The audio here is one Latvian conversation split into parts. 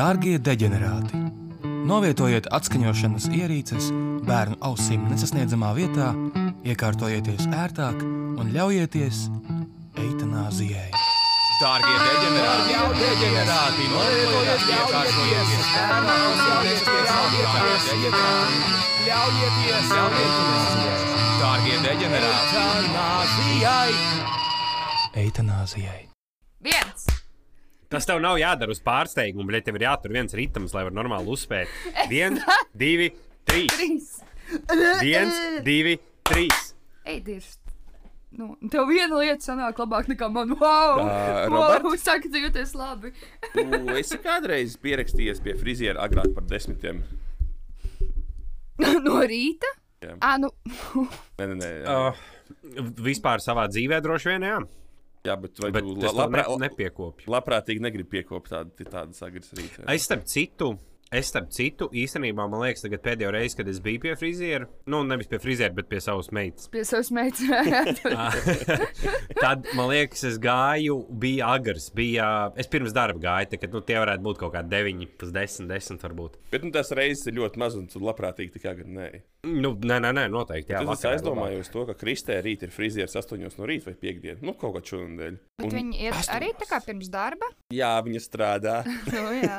Dārgie deģenerāti! Novietojiet atskaņošanas ierīces bērnu ausīm nesasniedzamā vietā, iekārtojieties ērtāk un ļaujieties eitanāzijai. Dārgie deģenerāti! deģenerāti novietojiet iekārtojieties bērnu ausīm nesasniedzamā vietā, ļaujieties eitanāzijai. Dārgie deģenerāti! Eitanāzijai! Eitanāzijai! Tas tev nav jādara uz pārsteigumu, bet tev ir jātur viens ritms, lai varētu normāli uzspēt. Viens, divi, trīs. Trīs! Viens, divi, trīs. Ej, dirst! Nu, tev viena lieta sanāk labāk nekā man. Wow! Ā, wow Roberts? sākat jūties labi. Tu esi kādreiz pierakstījies pie friziera agrāk par desmitiem. no rīta? Jā. Ā, nu. Nē, nē, nē. Uh, vispār savā dzīvē droši vien, jā. Jā, bet vai Bet tu es la- to ne, nepiekopju. labprātīgi negribi piekopt tādu, tādu sagras rītu? Es starp citu. Es starp citu, īstenībā man liekas, tagad pēdējo reizi, kad es biju pie friziera, nu, nevis pie friziera, bet pie savas meitas. Pie savas meitas. Tad, man liekas, es gāju, bija agrs, bija. Es pirms darba gāju, tad, nu, tie varētu būt kaut kādi 9, pus 10, 10 varbūt. Bet nu, tas reizes ir ļoti maz, un tu labprātīgi tikai agri nē. Nu, nē, nē, nē noteikti. Jā, Es aizdomājos to, ka Kristē rīt ir frizieris 8 no rīta vai 5 dienas. Nu, kaut kā šonadēļ. Bet viņi ir arī tā kā pirms darba. Jā, viņa strādā. Nu, jā.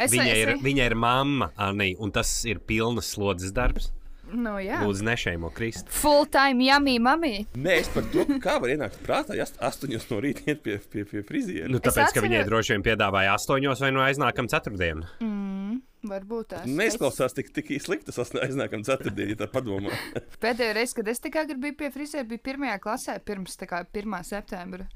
Es, Viņa es, ir, viņa ir mamma, Anī, un tas ir pilnas slodzes darbs. Nu, jā. Lūdzu, nešēmo Kristu. Full time yummy mummy. Nē, es par to, kā var ienākt prātā, ja 8 no rīta iet pie, pie, pie friziera. Nu, tāpēc, ka atceros- viņai droši vien piedāvāja astoņos vai no aiznākam ceturtdienu. Mm, varbūt tas. Neizklausās tik, tik slikti, tas aiznākam ceturtdienā, ja tā padomā. Pēdējā reize, kad es tikai biju pie frizēra, bija pirmajā klasē, pirms tā kā 1. septembra.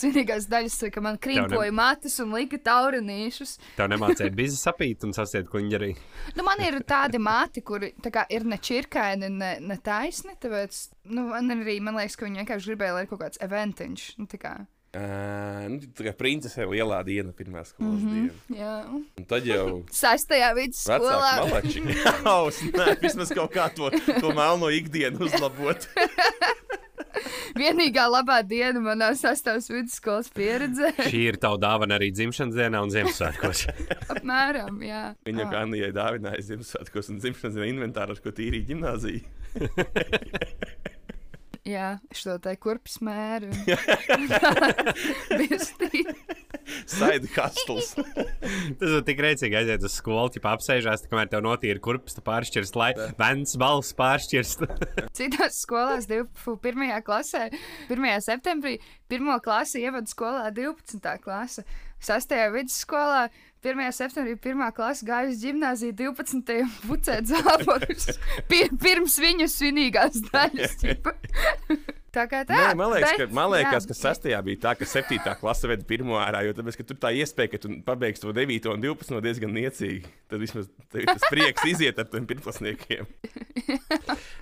Zinīgās daļas, ka man krīpoja matus un lika taurinīšus. Tev nemācīja biznes sapīt un sasiet kuņģerī. Nu, man ir tādi mati, kuri tā kā, ir ne čirkaini, ne, ne taisni. Tāpēc, nu, man arī, man liekas, ka viņi vienkārši gribēja, lai ir kaut kāds eventiņš. Nu, tā kā, Uh, nu, tā kā princese jau lielā diena, pirmā skolas mm -hmm. diena. jā. Un tad jau Sastajā vidusskolā. Jā, nē, vismaz kaut kā to, to melno ikdienu uzlabot. Vienīgā labā diena manā sastāvs vidusskolas pieredzē. Šī ir tava dāvana arī dzimšanas dienā un Ziemassvētkos. Apmēram, jā. Viņa kā Anijai dāvināja Ziemassvētkos un dzimšanas dienas inventāru, ar ko tīrīja gimnāziju. Jā, šo te kurpes mēru. Bisti. Side hustles. Tas ir tik rēcīgi aiziet uz skolu, ja apsēžās, kamēr tev notīra kurpes, tu pāršķirst, lai vens balss pāršķirst. Citās skolās, 1. klasē, 1. septembrī, 1. klase ievada skolā 12. klase. 6. vidusskolā 1. septembrī 1. klase gāja uz gimnāziju 12. pucēt zābakus. Pir pirms viņu svinīgās daļas. tā kā tā. Nē, man liekas, bet, ka, man liekas jā. ka sastajā bija tā, ka septītā klase veda pirmo ārā, jo tāpēc, tur tā iespēja, ka tu pabeigsi to 9 un 12 no diezgan niecīgi. Tad vismaz ir tas prieks iziet ar tiem pirmklasniekiem.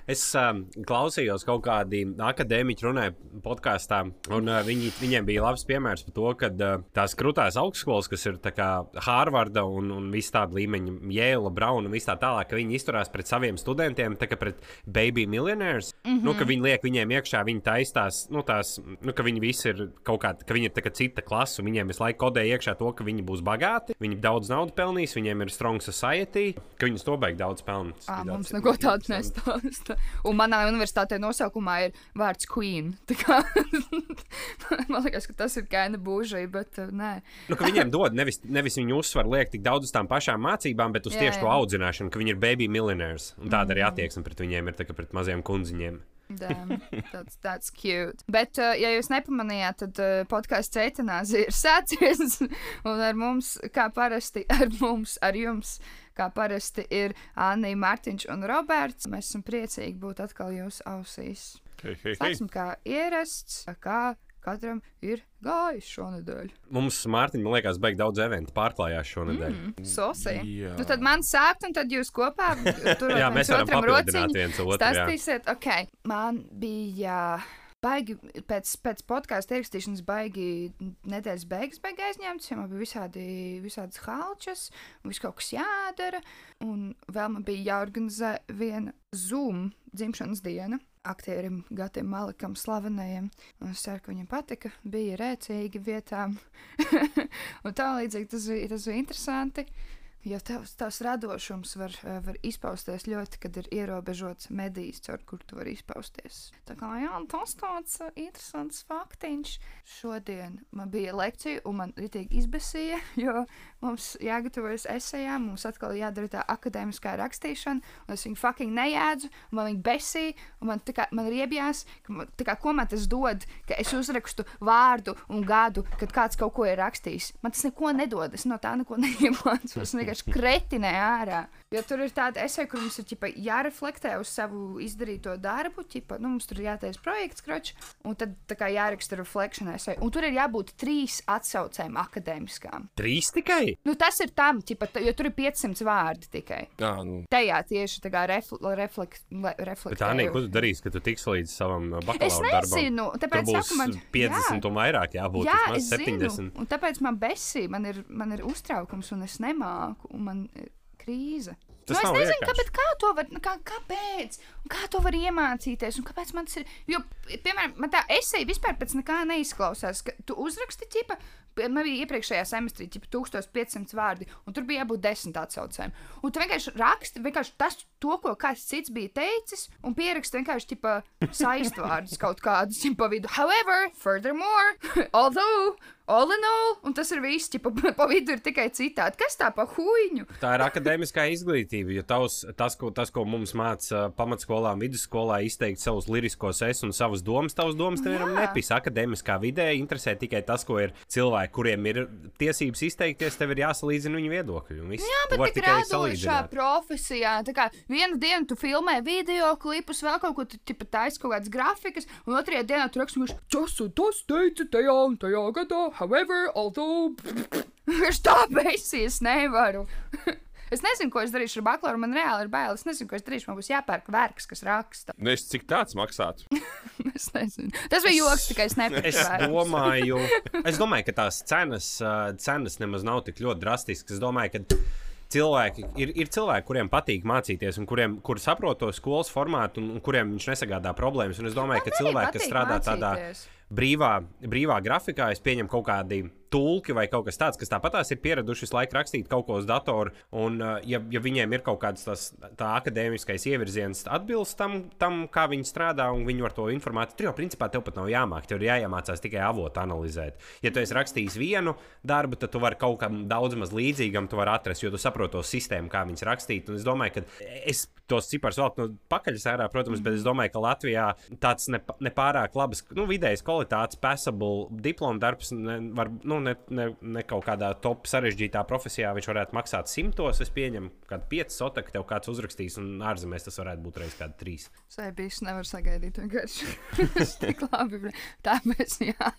Es um, klausījos kaut kādi akadēmiķi runāja podkāstā, un uh, viņi, viņiem bija labs piemērs par to, ka uh, tās krūtās augstskolas, kas ir tā kā Hārvarda un, un viss tāda līmeņa, Jēla, Brauna un viss tā tālāk, ka viņi izturās pret saviem studentiem, tā kā pret baby millionaires. Mm -hmm. nu, ka viņi liek viņiem iekšā, viņi taistās, nu, tās, nu, ka viņi visi ir kaut kādi, ka viņi ir kā cita klasa, un viņiem visu laiku kodē iekšā to, ka viņi būs bagāti, viņi daudz naudas pelnīs, viņiem ir strong society, ka viņi to beig daudz pelnīs. Ā, mums neko tādu nestāsta. Un manā universitātē nosaukumā ir vārds Queen. Kā, man liekas, ka tas ir kaina būžai, bet uh, nē. Nu, viņiem dod nevis, nevis viņu uzsvaru liek tik daudz uz tām pašām mācībām, bet uz Jā, tieši to jā. audzināšanu, ka viņi ir baby millionaires. Un tāda arī attieksme pret viņiem ir tā kā pret maziem kundziņiem. That's, that's cute. Bet, uh, ja jūs nepamanījāt, tad uh, podkāsts Eitanāzija ir sācies. Un ar mums, kā parasti, ar mums, ar jums, kā parasti, ir Anna, Mārtiņš un Roberts. Mēs esam priecīgi būt atkal jūsu ausīs. Hei, hei, hei. Sāksim kā ierasts, kā katram ir gājis šonadēļ. Mums, Mārtiņ, man liekas, beig daudz eventu pārklājās šonadēļ. Mm. Sosī. Jā. Nu, tad man sākt, un tad jūs kopā tur Jā, mēs varam papildināt viens otru. jā. Stāstīsiet, ok. Man bija. Baigi, pēc, pēc podkāstu ierakstīšanas baigi nedēļas beigas, baigi aizņemts, jo man bija visādi, visādas halčas, un viss kaut kas jādara. Un vēl man bija jāorganizē viena Zoom dzimšanas diena. Aktierim Gatam Malikam, slavenajam. Un Es ceru, ka viņam patika. Bija rēcīgi vietām. un tā līdzīgi tas tas bija interesanti. Jo tavs, tavs radošums var, eh, var izpausties ļoti, kad ir ierobežots medijs, caur kur tu vari izpausties. Tā kā jā, tas tāds uh, interesants faktiņš. Šodien man bija lekcija, un man ritīgi izbesīja, jo mums jāgatavojas esejām, mums atkal jādara tā akadēmiskā rakstīšana, un es viņu fucking nejēdzu, un man viņa besīja, un man, kā, man riebjās, ka man, kā, ko man tas dod, ka es uzrakstu vārdu un gadu, kad kāds kaut ko ir rakstījis. Man tas neko nedod, es no tā neko neiemācos. Es vienkārši kretinē ārā. Jo tur ir tāda esē, kur mums ir ķipa, jāreflektē uz savu izdarīto darbu. Ķipa, nu, mums tur jātaisa projekts, kroč, un tad kā jāraksta reflekšana esē. Un tur ir jābūt trīs atsaucēm akadēmiskām. Trīs tikai? Nu, tas ir tam, ķipa, jo tur ir 500 vārdi tikai. Jā, nu, Tajā tieši tā kā refl reflek le- Bet reflektēju. tā nē, ko tu darīsi, kad tu tiks līdz savam uh, Es bakalaura darbam? nezinu, Tur tāpēc būs saku, man 50 un vairāk jābūt. Jā, es 70. zinu. Un tāpēc man besī, man ir, man ir uztraukums, un es nemāku, un man krīze. Tas nu, es nezinu, kāpēc, kā to var, kā, kāpēc, un kā to var iemācīties, un kāpēc man tas ir. Jo, piemēram, man tā esēja vispār pēc nekā neizklausās, tu uzraksti ķipa, man bija iepriekšējā semestrī ķipa 1500 vārdi, un tur bija jābūt desmit atsaucēm. Un tu vienkārši raksti vienkārši tas, to, ko kāds cits bija teicis, un pieraksti vienkārši ķipa saistvārdus kaut kādus pa vidu. However, furthermore, although, all in all, un tas ir viss, ķipa pa vidu ir tikai citādi. Kas tā pa huīņu? Tā ir akadēmiskā izglītība, jo tavs, tas, ko, tas, ko mums māca pamatskolā vidusskolā, izteikt savus liriskos es un savas domas, tavas domas tev ir nepis. Akadēmiskā vidē interesē tikai tas, ko ir cilvēki, kuriem ir tiesības izteikties, tev ir jāsalīdzina viņu viedokļi. Jā, bet tik tikai radošā profesijā. Tā kā vienu dienu tu filmē video klipus, vēl kaut ko tu tipa taisi kaut kādas grafikas, un otrajā dienā tu raksti, ka tas teica tajā un tajā gadā, however, although. Es tāpēc es nevaru. Es nezinu, ko es darīšu ar bakalauru. Man reāli ir bail. Es nezinu, ko es darīšu. Man būs jāpērk vērks, kas raksta. nezinu, cik tāds maksātu. Es nezinu. Tas bija joks, tikai es nepirku Es domāju, es domāju, ka tās cenas, cenas nemaz nav tik ļoti drastiskas. Es domāju, ka cilvēki, ir, ir cilvēki, kuriem patīk mācīties, un kuriem kur saprot to skolas formātu, un, un kuriem viņš nesagādā problēmas. Un es domāju, ka arī cilvēki, kas strādā tādā mācīties. brīvā, brīvā grafikā, es pieņemu kaut kādi tulki vai kaut kas tāds, kas tāpatās ir pieraduši visu laiku rakstīt kaut ko uz datoru. Un, uh, ja, ja viņiem ir kaut kāds tas tā akadēmiskais ievirziens, atbilst tam, tam, kā viņi strādā, un viņi var to informēt, tad jau principā tev pat nav jāmāk. Tev ir jāiemācās tikai avotu analizēt. Ja tu esi rakstījis vienu darbu, tad tu vari kaut kam daudz maz līdzīgam atrast, jo tu saproti to sistēmu, kā viņas rakstīt. Un es domāju, ka es tos ciparus vēl no pakaļas ārā, protams, bet es domāju, ka Latvijā tāds nepārāk labs, nu, vidējas kvalitātes, passable diplomu darbs, ne, var, nu, ne, ne, ne kaut kādā top sarežģītā profesijā viņš varētu maksāt simtos. Es pieņemu, ka 5 sotaki tev kāds uzrakstīs, un ārzemēs tas varētu būt reizes kādi 3. Sēbīs nevar sagaidīt vienkārši. Tik labi. Tāpēc, jā.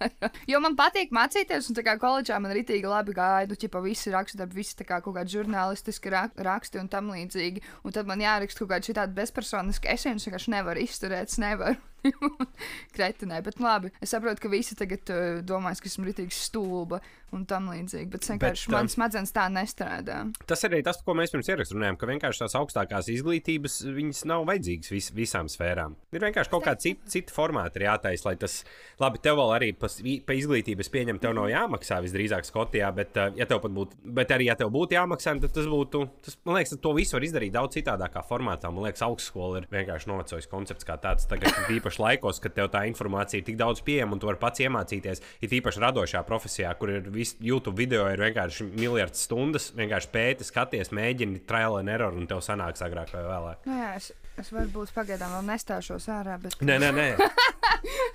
Jo man patīk mācīties, un tā kā koledžā man ritīgi labi gāja. Nu, ķipa visi raksta, visi tā kā kaut kādi žurnālistiski rak raksti un tam līdzīgi. Un tad man jāraksta kaut kāda šitāda bezpersoniska esē, un es vienkārši nevaru izturēt, es nevaru. Kretinē, bet nu labi. Es saprotu, ka visi tagad uh, domās, ka esmu ritīgi stulba un tam līdzīgi. Bet vienkārši um, man smadzenes tā nestrādā. Tas arī tas, ko mēs pirms ierakstījām, runājām, ka vienkārši tās augstākās izglītības viņas nav vajadzīgas vis, visām sfērām. Ir vienkārši kaut kāda cita, cita formāta jātaisa, lai tas, labi, tev vēl arī pa, pa izglītības pieņem, tev nav jāmaksā visdrīzāk Skotijā, bet, ja tev pat būtu, bet arī, ja tev būtu jāmaksā, tad tas būtu, tas, man liekas, to visu var izdarīt daudz citādākā formātā. Man liekas, augstskola ir vienkārši novecojis koncepts kā tāds. Tagad, īpaši laikos, kad tev tā informācija ir tik daudz pieejama un tu vari pats iemācīties, ir īpaši radošā profesijā, kur ir viss YouTube video, ir vienkārši miljards stundas, vienkārši pēti, skaties, mēģini trial and error, un tev sanāks agrāk vai vēlāk. Nu, jā, es, es varbūt pagaidām vēl nestāšos ārā, bet. Nē, nē, nē.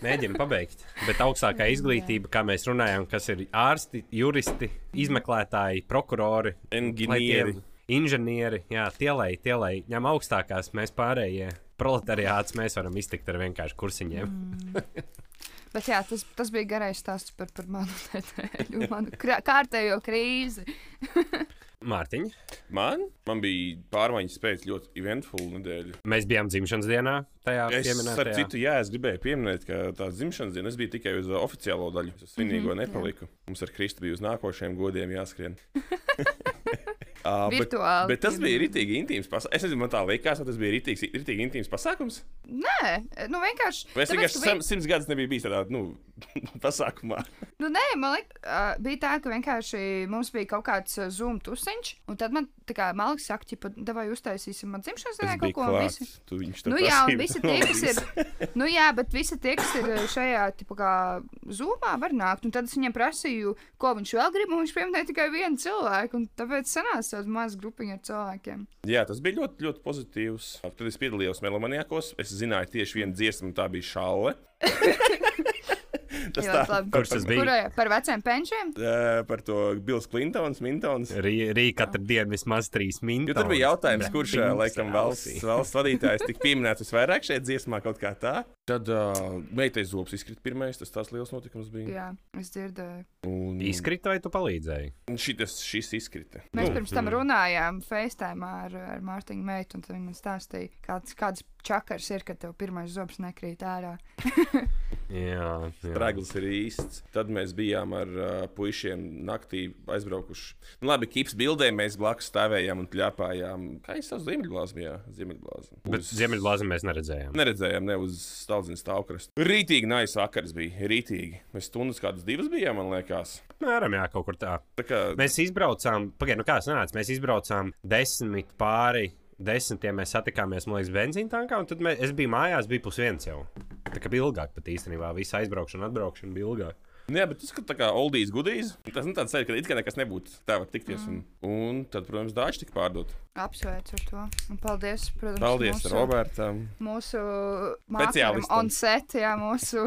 Mēģinu pabeigt. Bet augstākā izglītība, kā mēs runājam, kas ir ārsti, juristi, izmeklētāji, prokurori, Inženieri. inženieri, jā, tie, lai, tie, lai ņem augstākās, mēs pārējie proletariāts, mēs varam iztikt ar vienkārši kursiņiem. Mm. Bet jā, tas, tas bija garais stāsts par, par manu nedēļu, manu kārtējo krīzi. Mārtiņa, Man, man bija pārmaiņas pēc ļoti eventful nedēļa. mēs bijām dzimšanas dienā. Tajā Es ar pieminētajā. citu, jā, es gribēju pieminēt, ka tā dzimšanas diena es biju tikai uz uh, oficiālo daļu. Es svinīgo Mhm, nepaliku. Mums ar Kristu bija uz nākošajiem godiem jāskrien. Uh, bet, Virtuāli. bet tas bija rītīgi intīms pasākums. Es nezinu, man tā likās, vai tas bija rītīgs, rītīgi intīms pasākums. Nē, nu vienkārši. Es vienkārši ka simts gadus nebiju bijis tādā nu, pasākumā. Nu, nē, man liekas, uh, bija tā, ka vienkārši mums bija kaut kāds uh, zoom tusiņš, un tad man tā kā Maliks saka, ka vai uztaisīsim man dzimšanas dienā kaut ko. klāts. Visi... Tu viņš to Nu, jā, un visi tie, kas ir. Nu, jā, bet visi tie, kas ir šajā tipā kā zūmā, var nākt. Un tad es viņam prasīju, ko viņš vēl grib, un viņš pieminēja tikai vienu cilvēku. un Tāpēc sanāca tāds mazs grupiņš ar cilvēkiem. Jā, tas bija ļoti, ļoti pozitīvs. Tad es piedalījos Melomanijākos. Es zināju tieši vienu dziesmu, un tā bija šāle. tas tā, labi. Kurš tas bija? Kurai par veciem penčiem? uh, par to Bills Clintons, Mintons. Rīga katru dienu vismaz trīs minūtes. Tur bija jautājums, kurš laikam valsts, valsts vadītājs tika pieminēts visvairāk šeit dziesmā, kaut kā tā. Tad uh, meitai zobs izkrita pirmais, tas tās liels notikums bija. Jā, es dzirdēju. Un, Izkrita vai tu palīdzēji? šitas, šis izkrita. Mēs Nu, pirms tam runājām FaceTime ar, ar Mārtiņu meitu, un viņa man stāstīja, kāds, kāds čakars ir, kad tev pirmais zobs nekrīt ārā. Jā. Stragls ir īsts. Tad mēs bijām ar uh, puišiem naktī aizbraukuši. Nu, labi, kips bildē mēs blakus stāvējām un ļāpājām. Kā jau sauc Ziemeļblāzmā? Jā, Ziemeļblāzmā. Bet Ziemeļblāzi mēs neredzējām. Neredzējām, ne uz stāvziņa stāvkrastu. Rītīgi nais vakars bija. Rītīgi. Mēs stundas kādas divas bijām, man liekas. Mēram, jā, kaut kur tā. Tā kā Mēs izbraucām, pagaidi, nu kā tas nāca? Mēs izbraucām desmit pāri. Desmitiem mēs satikāmies, man liekas, benzīna tankā, un tad mēs, es biju mājās, bija pusdienas jau. Tā kā bija ilgāk, pat īstenībā visa aizbraukšana, atbraukšana bija ilgāk. Nu Jā, bet tas ir tā kā oldijas gudijas. Tas ir tāds ceļš, ka it kā nekas nebūtu. Tā var tikties. Un, un tad, protams, dāķis tika pārdot. Apsveicu ar to. Un paldies, protams, Paldies mūsu, Robertam. mūsu Speciālistam. on set, jā, mūsu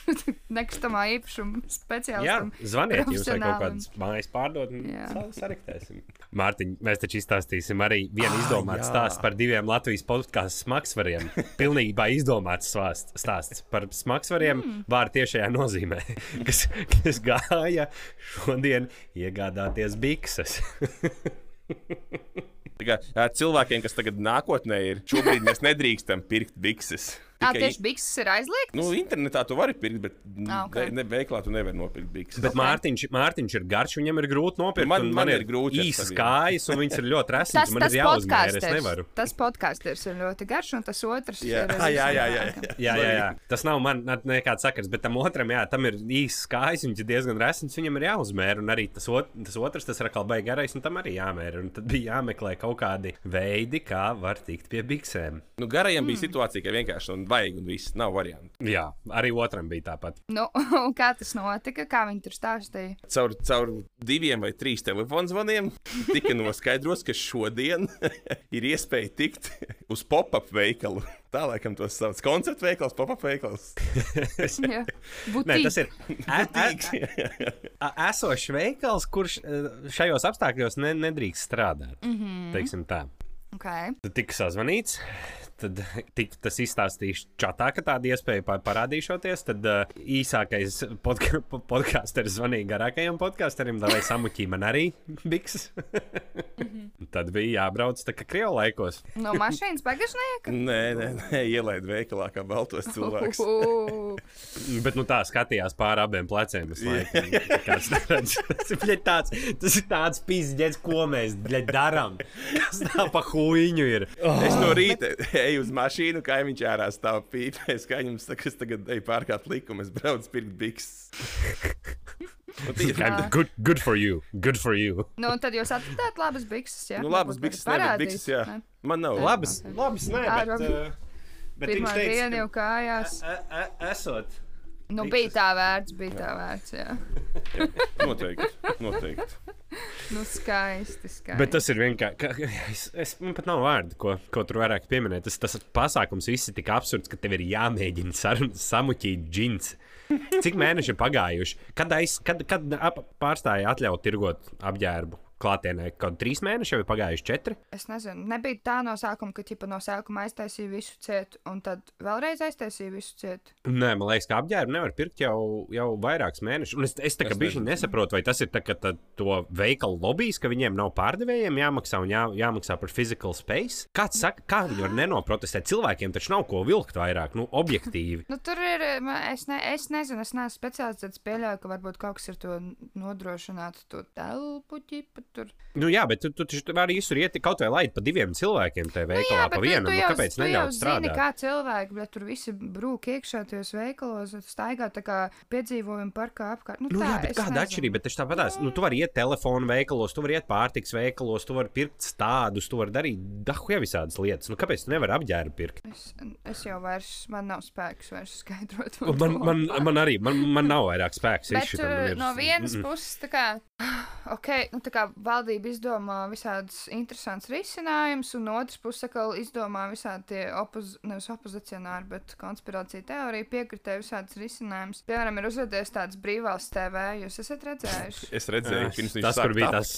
nekustamā īpašuma Jā, speciālistam. zvaniet, jums vajag kaut kādas mājas pārdot, un Jā. sa- sariktēsim. Mārtiņ, mēs taču izstāstīsim arī vienu Ah, izdomātu stāstu par diviem Latvijas podkāstu smagsvariem. Pilnībā izdomāts svāst- stāsts par smagsvariem mm. vārdu tiešajā nozīmē, kas, kas gāja šodien iegādāties bikses. Tā Kā, ā, cilvēkiem, kas tagad nākotnē ir, šobrīd mēs nedrīkstam pirkt bikses. Tikai- tieši bikses ir aizliegtas. Nu, internetā tu vari pirkt, bet Ah, ok. ne, veiklā tu nevari nopirkt bikses. Bet Mārtiņš, Mārtiņš ir garš, viņam ir grūti nopirkt. Man- un man ir grūti ar īsas kājas, un viņas ir ļoti Tas, resnas. Man tas ir nevaru. Tas podkāsters ir ļoti garš, un tas otrs Jā, ir. jā, jā, jā, jā. Jā, jā, jā. Tas nav man ne- nekāds sakars, bet tam otram, jā, tam ir īsts kājas, viņš ir diezgan resns, viņam ir jāuzmēra. Un arī tas, ot, tas otrs, tas ir atkal baigi garais, un tam arī jāmēra. Un tad bija jāmeklē kaut kādi veidi, kā var tikt pie biksēm. Nu, garajam bija situācija, ka vienkārši un vajag, un viss nav variantu. Jā, arī otram bija tāpat. Nu, un kā tas notika? Kā viņi tur stāstīja? Caur, caur diviem vai trīs telefonu zvaniem tika noskaidrots, ka šodien ir iespēja tikt uz pop-up veikalu. Tā laikam tos sauc. Koncertu veikals, pop-up veikals. Jā, Nē, tas ir esošs veikals, kurš eh, šajos apstākļos ne, nedrīkst strādāt. Mm -hmm. Teiksim tā. Okay. Tad tika sazvanīts. Tad tika tas izstāstīts čatā, ka tāda iespēja pa- parādīšoties. Tad uh, īsākais podka podkāsteris zvanīja garākajam podkāsterim, lai samuķī man arī bikses. Tad bija jābrauc tā kā krievu laikos. No mašīnas bagažnieka? Nē, nē, nē ielaid veikalā kā baltos cilvēks. Bet nu, tā skatījās pāri abiem pleciem. Neredz. tas, ir, tāds, tas ir tāds pīzdēļs, ko mēs darām. Kas tā pa huīņu ir? Es no rīta eju uz mašīnu, kā viņš ārā stāv pīpēs, kā viņam saka, es tagad eju pārkāpt likumu, es braucu pirkt bikses. Good, good for you. Good for you. Nu, un tad jūs atradāt labas bikses. Jā, Nu, labas bikses, parādīt, bikses, jā. ne? Man nav Labas, labas, nē, Jā, bet, uh, bet Pirmā teica, diena jau kājās. e- e- esot. Nu, bija tā vērts, bija tā vērts. Jā. Noteikti. noteikti. Nu, skaisti, skaisti. Bet tas ir vienkārši. Es, es, man pat nav vārdu, ko, ko tur vairāk pieminēt. Tas, tas pasākums viss ir tik absurds, ka tev ir jāmēģina samuķīt džins. Cik mēneši ir pagājuši? Kad, aiz, kad, kad ap, pārstāja atļaut tirgot apģērbu klātienē? Kaut trīs mēneši jau ir pagājuši četri. Es nezinu, nebija tā no sākuma, ka ķipa no sākuma aiztaisīja visu cietu, un tad vēlreiz aiztaisīja visu cietu. Nē, man liekas, ka apģērbu nevar pirkt jau, jau vairākus mēnešus. Un es, es tā kā nezinu. nesaprotu, vai tas ir tā, ka tā, to veikalu lobbyis, ka viņiem nav pārdevējiem jāmaksā un jā, jāmaksā par physical space. Kāds saka, kā viņi var nenoprotestēt? Cilvēkiem taču nav ko vilkt vairāk, nu, objektīvi. Nu, tur ir, ma- es, ne, es nezinu, es neesmu speciālists, tad pieļauju, ka varbūt kaut kas ir to nodrošināt, to telpu ķipa tur. Nu, jā, bet tu, tu, tu, vari visur iet kaut vai laid pa diviem cilvēkiem tajā veikalā, bet pa tu- vienam. tu Nu, jau- kāpēc tu jau neļaut Zini, strādāt? kā cilvēki, bet tur visi brūk iekšā tajos veikalos, staigā tā kā piedzīvojumi parkā apkārt. Nu, Nu, tā, jā, bet kāda atšķirība? Bet taču tāpatās, nu, tu vari iet telefonu veikalos, tu vari iet pārtiks veikalos, tu vari pirkt stādus, tu vari darīt dahu jau visādas lietas. Nu, kāpēc tu nevari apģērbu pirkt? Es, es jau vairs, man nav spēks vairs skaidrot. Man, man, man arī, man, man nav vairāk spēks. Bet šitam uh, ir- no vienas Mm-mm. puses, tā kā, okay, nu, tā kā valdība izdomā visādus interesantus risinājumus, un no otras puses, atkal izdomā visādi tie opoz, nevis opozicionāri, bet konspirācija teorija piekritē visādus risinājumus. Piemēram, ir uzvedies tāds brīvvalsts TV, jūs esat redzējuši? Es redzēju, pirms viņš tas, kur bija tas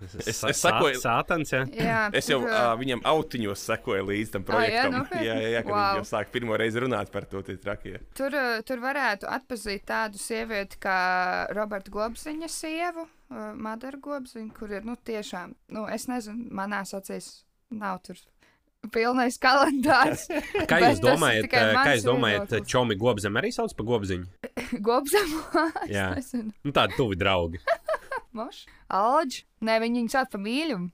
Es- es sakoju- sā- Sātans, jā. Jā, Es jau uh, viņam autiņos sekoju līdz tam projektam. nopietni? jā, jā, jā, kad Wow. viņš jau sāk pirmo reizi runāt par to tie trakie. Tur, tur varētu atpazīt tādu sievieti kā Roberta Gobziņa sievu, uh, Madara Gobziņa, kur ir, nu, tiešām, nu, es nezinu, manās acīs nav tur pilnais kalendārs. Kā jūs domājat, kā jūs domājat. Čomi Gobzem arī sauc par Gobziņu? Gobzemā. Jā. Nezinu. Nu, tādi tuvi draugi. Moš. Alģi. Nē, viņi viņu sauc par mīļumu.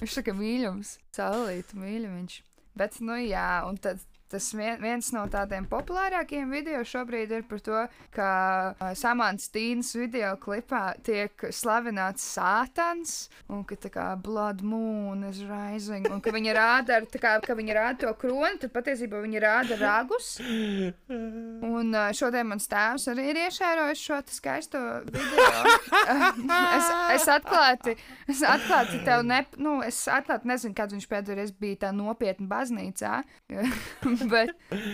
Viņš saka mīļums. Caurlīta mīļumiņš. Bet, nu jā, un tad. Tas vien, viens no tādiem populārākajiem video šobrīd ir par to, ka uh, Samants Tīnas video klipā tiek slavināts sātans, un ka tā kā blood moon is rising, un ka viņa rāda, ar, kā, ka viņa rāda to kroni, tad patiesībā viņa rāda ragus. Un uh, šodien mans tēvs arī ir iešērojis šo skaisto video. es, es atklāti, es atklāti tev ne, nu, es atklāti nezinu, kad viņš pēdējoreiz bija tā nopietni baznīcā. Bet,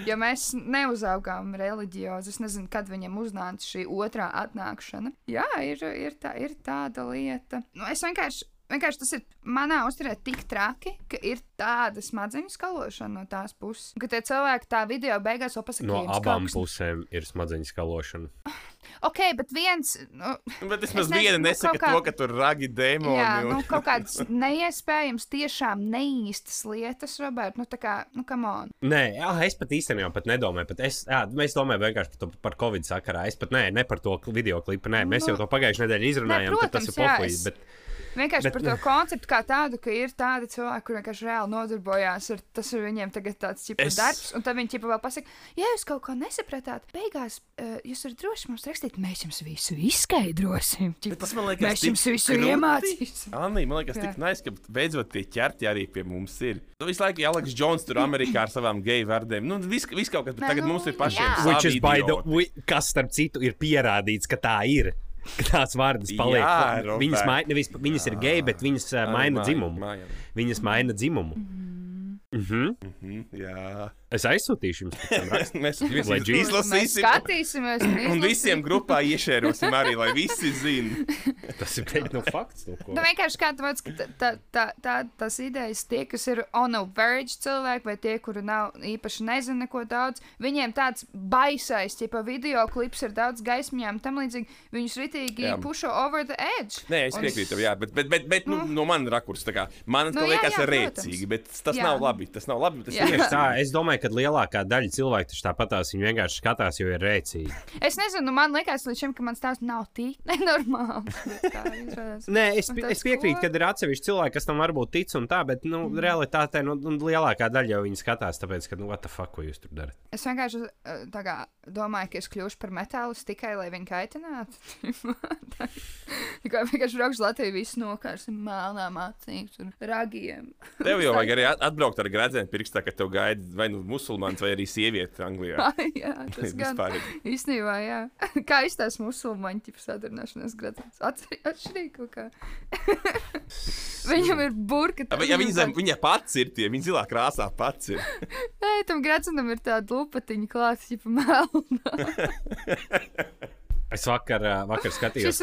ja mēs neuzaugām reliģiozi, es nezinu, kad viņam uznāca šī otrā atnākšana. Jā, ir, ir, tā, ir tāda lieta. Nu, es vienkārši. Vienkārši tas ir manā uzturē tik traki, ka ir tāda smadzeņu skalošana no tās puses. Ka tie cilvēki tā video beigās vēl pasakā, No "Jums kaut abām kas pusēm ir smadzeņu skalošana. Ok, bet viens, nu, Bet es maz nezinu, viena nu, nesaka kaut kā- to, ka tur ragi dēmoni. jā, un- nu, kaut kādas neiespējams, tiešām neīstas lietas, Robert, nu, tā kā, nu, come on. Nē, jā, es pat īstenībā pat nedomāju. Pat es, jā, mēs domājam vienkārši par, to, par Covid sakarā. Es pat nē, ne par to video klipu. Nē, mēs Nu, jau to pagājušajā nedēļā izrunājām. tas protams, ir jā, pohuļs. es- Bet... Vienkārši Bet- par to konceptu kā tādu, ka ir tādi cilvēki, kuriem vienkārši reāli nodarbojās ar tas, ir viņiem tagad tāds ķipa, Es- darbs, un tad viņi ķipa vēl pasaka, ja jūs kaut ko nesapratāt, beigās uh, jūs varat droši mums rakstīt, mēs jums visu izskaidrosim. Ķipa, Tas man liekas, mēs jums visu krūti. iemācīsim. Anī, man liekas, Jā. tik nice, ka beidzot tie ķerti arī pie mums ir. Nu, visu laiku Aleks Džons tur Amerikā ar savām geju vārdiem. Nu, viss vis kaut kas, bet tagad nu, mums ir pašiem. kas starp citu ir pierādīts, ka tā ir. Tās vārdas paliek. Jā, viņas, Robert. mai, nevis, viņas ir geji, bet viņas uh, maina māja- dzimumu. mājām. Viņas maina dzimumu. Mhm. Mhm, Jā. Es aizsūtīšu jums. Mēs Lai visi Mēs izlasīsim. skatīsimies, Un visiem grupā iešērosim arī, lai visi zinātu. Tas ir teikt, no fakts. No. Nu, vienkārši kā tāpēc, ka tā, tā, tā, tā, tās idejas, tie, kas ir on a verge cilvēki, vai tie, kuri nav īpaši nezina neko daudz, viņiem tāds baisais, ja video klips ir daudz gaismiņām, tam līdzīgi viņus ritīgi Jā. pušo over the edge. Nē, es Un piekrītu, tev, jā, bet, bet, bet, bet nu, no manas kā man Nu, tas jā, liekas jā, rēcīgi, bet tas Jā. nav labi. Tas nav labi. Tas Jā. ir Tieši tā, es domāju, ka lielākā daļa cilvēku taču tāpatās viņi vienkārši skatās, jo ir rēcīgi. Es nezinu, nu, man liekas, līdz šim, ka mans tēvs nav tik nenormāls. Nē, es, es piekrītu, ka ir atsevišķi cilvēki, kas tam varbūt tic un tā, bet nu, realitātē nu, nu, lielākā daļa jau viņi skatās, tāpēc, ka, nu, what the fuck, ko jūs tur darat? Es vienkārši tā kā, domāju, ka es kļūšu par metālu tikai, lai viņu kaitinātu. Tikai vienkārši braukšu Latviju, visu nokārsim melnām acīm, un ragiem. Tev jau vajag arī at- atbraukt ar gradzenu pirkstā, ka tev gaida vai nu musulmanis vai arī sieviete Anglijā. jā, tas gan īstenībā, jā. Kā izstāsta musulmaņu tipu sadarbināšanās gradzens? Atšķirīgi kaut kā. Viņam ir burka. Ja, ja viņa, zem, viņa pats ir tie, viņa zilā krāsā pats ir. Nē, tam gradzenam ir tāda lupatiņa klāta, tipa melna. Es vakar, vakar skatījos,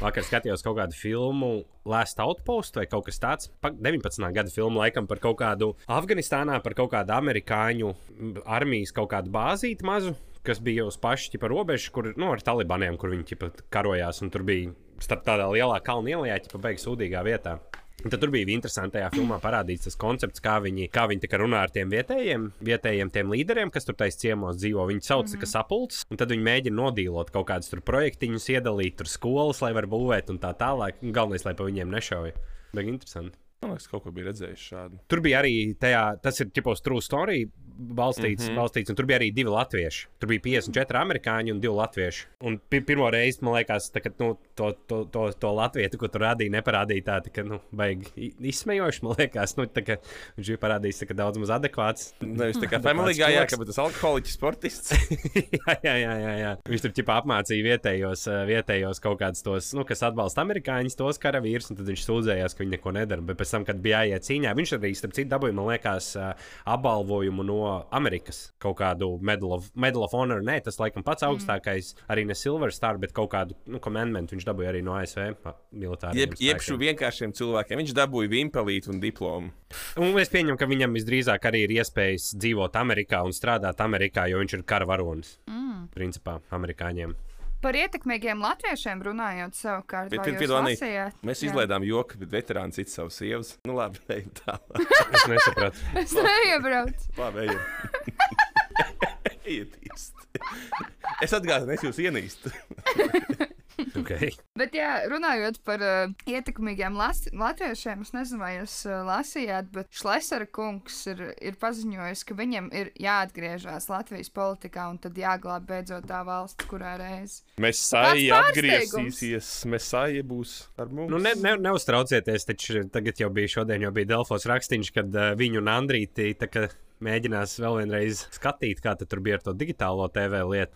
vakar skatījos kaut kādu filmu, Last Outpost vai kaut kas tāds. pa- 19. gada filmu laikam par kaut kādu Afganistānā, par kaut kādu amerikāņu armijas kaut kādu bāzīti mazu. Kas bija uz paša ķipa robežas, kur nu, ar talibaniem, kur viņi ķipa, karojās. un Tur bija starp tādā lielā kalna ielā, jau beigas sūdīgā vietā. Tad tur bija interesanti tajā filmā parādīts tas koncepts, kā viņi, kā viņi runā ar tiem vietējiem, vietējiem tiem līderiem, kas tur taisa ciemos dzīvo. Viņi sauc mm -hmm. sapulces, un tad viņi mēģina nodīlot kaut kādus tur projektiņus, iedalīt tur skolas, lai varētu būvēt un tā tālāk. Galvenais, lai pa viņiem nešauja. Bija interesanti. Man liekas, kaut ko bija redzējis šādu. Tur bija arī tajā, tas ir tipos true story balstīts, mm -hmm. balstīts, un tur bija arī divi latvieši. Tur bija 54 amerikāņi un divi latvieši. Un pi pirmo reizi, man liekas, tā, ka, nu, to, to, to, to latviešu, ko tur rādīja, neparādīja tā, tā ka, nu, baigi izsmejoši, man liekas, nu, tā, ka viņš bija parādījis tā, ka daudz maz adekvāts. Nevis tā kā Family Guy, jā, ka būtu tas alkoholiķis sportists. jā, jā, jā, jā, jā. Viņš tur ķipā apmācīja vietējos, vietējos kaut kādus tos, nu, kas atbalsta amerikāņus, tos karavīrus, un tad viņš sūdzējās, ka viņi neko nedara. Bet pēc tam, kad bija jāiet cīņā, viņš arī, starp citu, dabūja, man liekas, apbalvojumu no Amerikas. Kaut kādu Medal of, Medal of Honor, nē, tas laikam pats augstākais, arī ne Silver Star, bet kaut kādu, nu, kommandmentu viņš dabūja arī no ASV militāriem. Jeb, jebšu vienkāršiem cilvēkiem. Viņš dabūja vimpelīti un diplomu. Un es pieņemu, ka viņam visdrīzāk arī ir iespējas dzīvot Amerikā un strādāt Amerikā, jo viņš ir kara varonis. Mm. Principā amerikāņiem. Par ietekmīgiem latviešiem runājot, savukārt, Bet, bet, lasījāt? Mēs Jā. izlaidām joku, bet veterāns cits savas sievas. Nu, labi, ejam tālāk. Es nesapratu. Es neiebraucu. Labi, ejam. Ejiet īsti. Es atgādinu, es jūs ienīstu. Okay. Bet, jā, runājot par uh, ietekmīgiem las- latviešiem, es nezinu, vai jūs uh, lasījāt, bet Šlesera kungs ir, ir paziņojis, ka viņam ir jāatgriežas Latvijas politikā un tad jāglāb beidzot tā valsts, kurā reiz. Mēs pārsteigums? atgriezīsies. Mēs sāji būs ar mums. Nu, ne, ne, neuztraucieties, taču tagad jau bija šodien, jau bija Delfos rakstīns, kad uh, viņu un Andrīti tā kā mēģinās vēl vienreiz skatīt, kā tad tur bija ar to digitālo TV lietu.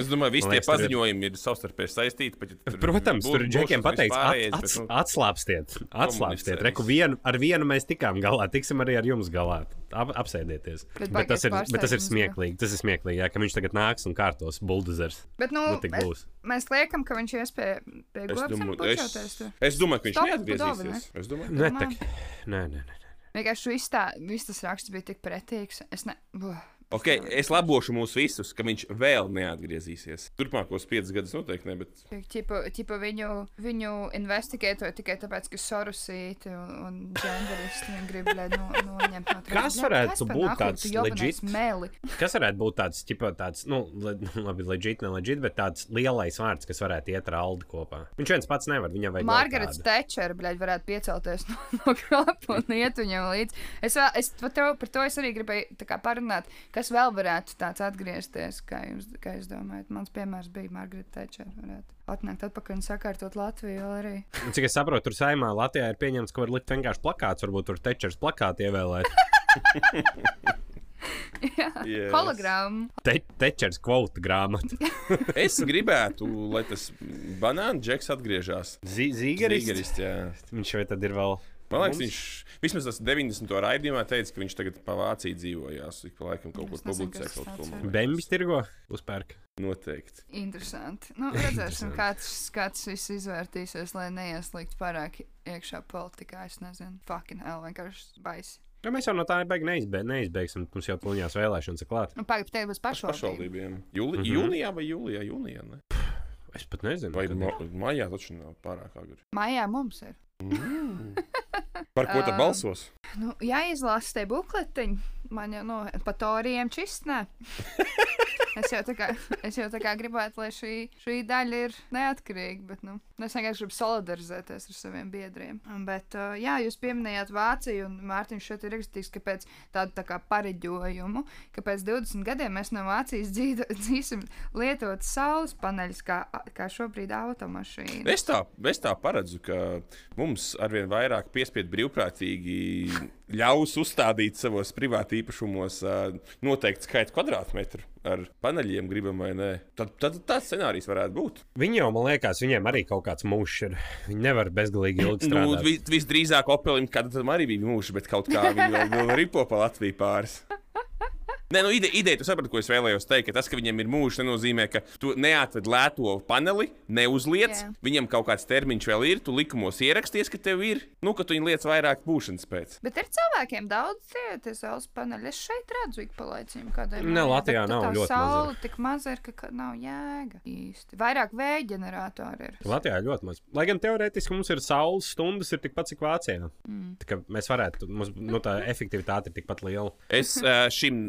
Es domāju, visi Man tie liekas, tur ir- paziņojumi ir savstarpēji saistīti. Pat, ja Protams, būs- tur džekiem pateikts, at, ats, nu, atslābstiet, atslābstiet. Reku vienu, ar vienu mēs tikām galā, tiksim arī ar jums galā. Ap, apsēdieties. Bet Bet, tas ir, bet tas ir smieklīgi. Tas ir smieklīgi, jā, ka viņš tagad nāks un kārtos buldozers. Bet, nu, Nu, tik mēs, būs. mēs liekam, ka viņš ies pie, pie Es domāju, es, tur. es domāju, ka viņš neatgriezīsies. Es domāju, tak. Nē, nē, nē. Vienkārši viss, tā, viss tas raksts bija tik pretīgs. Es ne... Buh. Okay, es labošu mūs visus, ka viņš vēl neatgriezīsies. Turpmākos piecus gadus noteikti ne, bet Ķipa, ķipa viņu, viņu investigētoja tikai tāpēc, ka sorusīti un, un genderisti viņu grib lai no, noņemt no Kas Bļa, varētu par būt tāds legit? Meli. Kas varētu būt tāds, ķipa, tāds nu, le, labi, legit, ne legit, bet tāds lielais vārds, kas varētu iet ar Aldu kopā? Viņš viens pats nevar, viņam vajag. kādu. Tečera, bļaļ, varētu piecelties no, no krāpa un iet viņam līdzi. Es, vēl, es par, to, par to es arī gribēju tā kā parunāt, kas vēl varētu tāds atgriezties, kā jūs, kā jūs domājat. Mans piemērs bija Margarita Tečera. Varētu atnākt atpakaļ un sakārtot Latviju arī. Un Cik es saprotu, tur saimā Latvijā ir pieņemts, ka var likt vienkārši plakāts, varbūt tur tečers plakāti ievēlēt. Jā, Yes. hologramma. Te, tečers kvota grāmata. es gribētu, lai tas banāna džeks atgriežas. Zīgeris. Zīgeris, jā. Viņš vai tad ir vēl. Man liekas, Mums? viņš vismaz tas 90. raidījumā teica, ka viņš tagad pa Vāciju dzīvojās. Ik pa laikam kaut kur publicē kaut ko. Bembis tirgo uzpērk. Noteikti. Interesanti. Nu, redzēsim, kā tas, kā tas viss izvērtīsies, lai neieslīgtu pārāk iekšā politikā. Es nezinu, fucking hell, vienkārši baisi. Ja mēs jau no tā beig neizbē, neizbeigsim. Mums jau tuļņās vēlēšanas ir klāt. Nu, Pagaidām, te būs. Pašvaldībiem. Jūli, Mhm. Jūnijā vai jūlijā? jūnijā ne? Es pat nezinu. Vai ma ir. maijā taču nav pārāk agri. Mājā mums ir. Par ko tad Ā. balsos? Nu, jāizlasa tie bukletiņi. Man jau no pa toriem čistnē. Es jau tā kā, jau tā kā gribētu, lai šī, šī daļa ir neatkarīga, bet nu, es vienkārši gribu solidarizēties ar saviem biedriem. Bet, uh, jā, jūs pieminējāt Vāciju, un Mārtiņš šeit ir rakstījis, ka pēc tāda tā kā pareģojumu, ka pēc 20 gadiem mēs no Vācijas dzīvo, dzīvosim lietot saules paneļus, kā, kā šobrīd automašīna. Es tā, es tā paredzu, ka mums arvien vairāk piespiedu brīvprātīgi ļaus uzstādīt savos privāti īpašumos ā, noteiktu skaitu kvadrātmetru ar paneļiem, gribam vai nē. Tad, tad tāds scenārijs varētu būt. Viņi jau, man liekas, viņiem arī kaut kāds mūžs ir. Viņi nevar bezgalīgi ilgi Nu, strādāt. vis, visdrīzāk Opelim, kad tam arī bija mūžs, bet kaut kā viņi vēl, vēl ripo pa Latviju pāris. Nē, nu, ide, ideja, tu saprati, ko es vēlējos teikt. Ka tas, ka viņam ir mūžs, nenozīmē, ka tu neatved lēto paneli, neuzliec. Jā. Viņam kaut kāds termiņš vēl ir, tu likumos ieraksties, ka tev ir, nu, ka tu viņu liec vairāk būšanas pēc. Bet ir cilvēkiem daudz tie, tie saules paneļi. Es šeit redzu ik pa laicīm kādai. Ne, Latvijā nav ļoti saule tik maza ir, ka, nav jēga īsti. Vairāk vēja ģeneratori ir. Latvijā ļoti maz. Lai gan teorētiski mums ir saules stundas, ir tikpat cik Vācijā. Mm. Tā kā mēs varētu, mums, nu, tā efektivitāte ir tikpat liela. Es uh, šim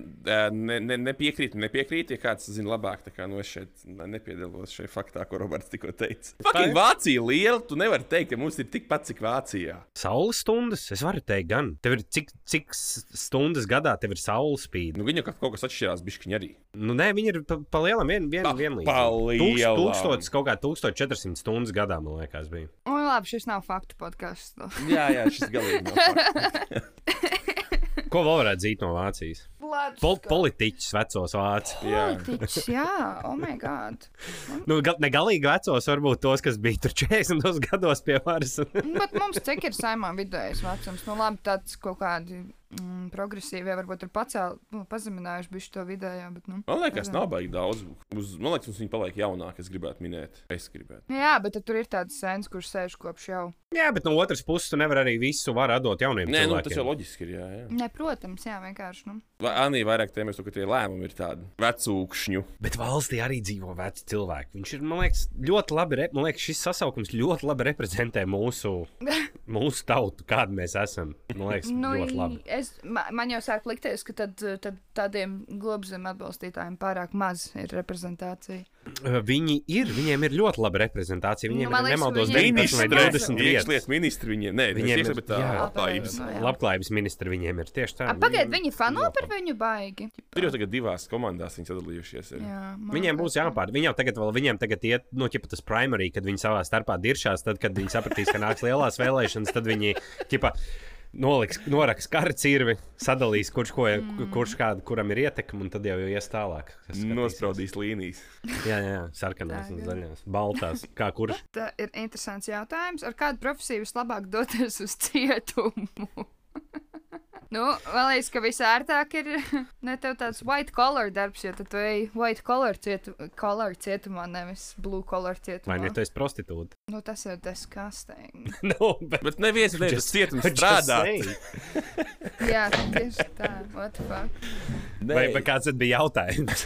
ne, ne, nepiekrītu, nepiekrītu, ja kāds zina labāk. Tā kā nu, es šeit nepiedalos šajā faktā, ko Roberts tikko teica. Fucking Vācija liela, tu nevari teikt, ka mums ir tikpat cik Vācijā. Saules stundas, es varu teikt, gan. Tev ir cik, cik s- stundas gadā tev ir saules spīd. Nu, viņa kaut kaut kas atšķirās, bišķiņi arī. Nu, nē, viņi ir pa, pa lielam, vien, vien, Pa- vienlīdzīgi. pa. Tūkstotis, kaut kā 1400 stundas gadā, man liekas, bija. Un labi, šis nav faktu podkāsts. Jā, jā, šis galīgi nav. Ko vēl varētu dzīt no Vācijas? Pol politiķus vecos vācis. Politiķis, jā, oh my god. Nu, ga, ne galīgi vecos, varbūt tos, kas bija tur 40 gados pie varas. Bet mums cik ir saimā vidējais vecums? Nu, labi, tāds kaut kādi mm, progresīvie varbūt ir pacēl, nu, pazeminājuši bišķi to vidējā, bet, nu. Man liekas, nav baigi daudz. Uz, man liekas, mums viņi paliek jaunāki. Es gribētu minēt, es gribētu. Jā, bet tur ir tāds sens, kurš sēž kopš jau. Jā, bet no otras puses, tu nevari arī visu varu atdot jauniem Nē, nu, tas cilvēkiem. jau loģiski ir. Jā, jā. Ne, protams, jā, vienkārši. Nu. Anī vairāk tēmēs ka tie lēmumi ir tādi vecūkšņu. Bet valstī arī dzīvo veci cilvēki. Viņš ir, man liekas, ļoti labi. Re... Man liekas, šis sasaukums ļoti labi reprezentē mūsu, mūsu tautu, kāda mēs esam. Man liekas, Nu, ļoti labi. es, ma- man jau sāk likties, ka tad, tad tādiem globzem atbalstītājiem pārāk maz ir reprezentācija. Viņi ir, viņiem ir ļoti laba reprezentācija. Viņiem Nu, ir nemaldos viņiem- 19 vai Ministre, 20 vietas. Iekšlietu ministri viņiem, nē, Viņiem ir- tā jā. labklājības. Nu, jā. Labklājības ministri viņiem ir tieši tā. Pagaidiet, viņi fano par viņu baigi. Tur jau tagad divās komandās viņi sadalījušies. Ir. Jā, Viņiem būs jāpār. Viņam tagad, vēl, viņiem tagad iet, nu, ķipa tas primary, kad viņi savā starpā diršās, tad, kad viņi sapratīs, ka nāks lielās vēlēšanas, tad viņi, ķipa, noliks, noraks kara cirvi, sadalīs, kurš, ko, mm. kurš kādu, kuram ir ietekme, un tad jau ies tālāk. Nospraudīs līnijas. Jā, jā, sarkanās un zaļās, baltās, kā kurš. Tā ir interesants jautājums. Ar kādu profesiju vislabāk doties uz cietumu? Nu, man liekas, ka visērtāk ir ne tev tāds white collar darbs, jo tu ej white collar, cietu, collar cietumā, nevis blue collar cietumā. Vai ne tu esi prostitūta? Nu, tas ir disgusting. no, bet Bet neviens Just- cietums strādā. Jā, tieši tā. What the fuck? Vai, vai kāds tad bija jautājums?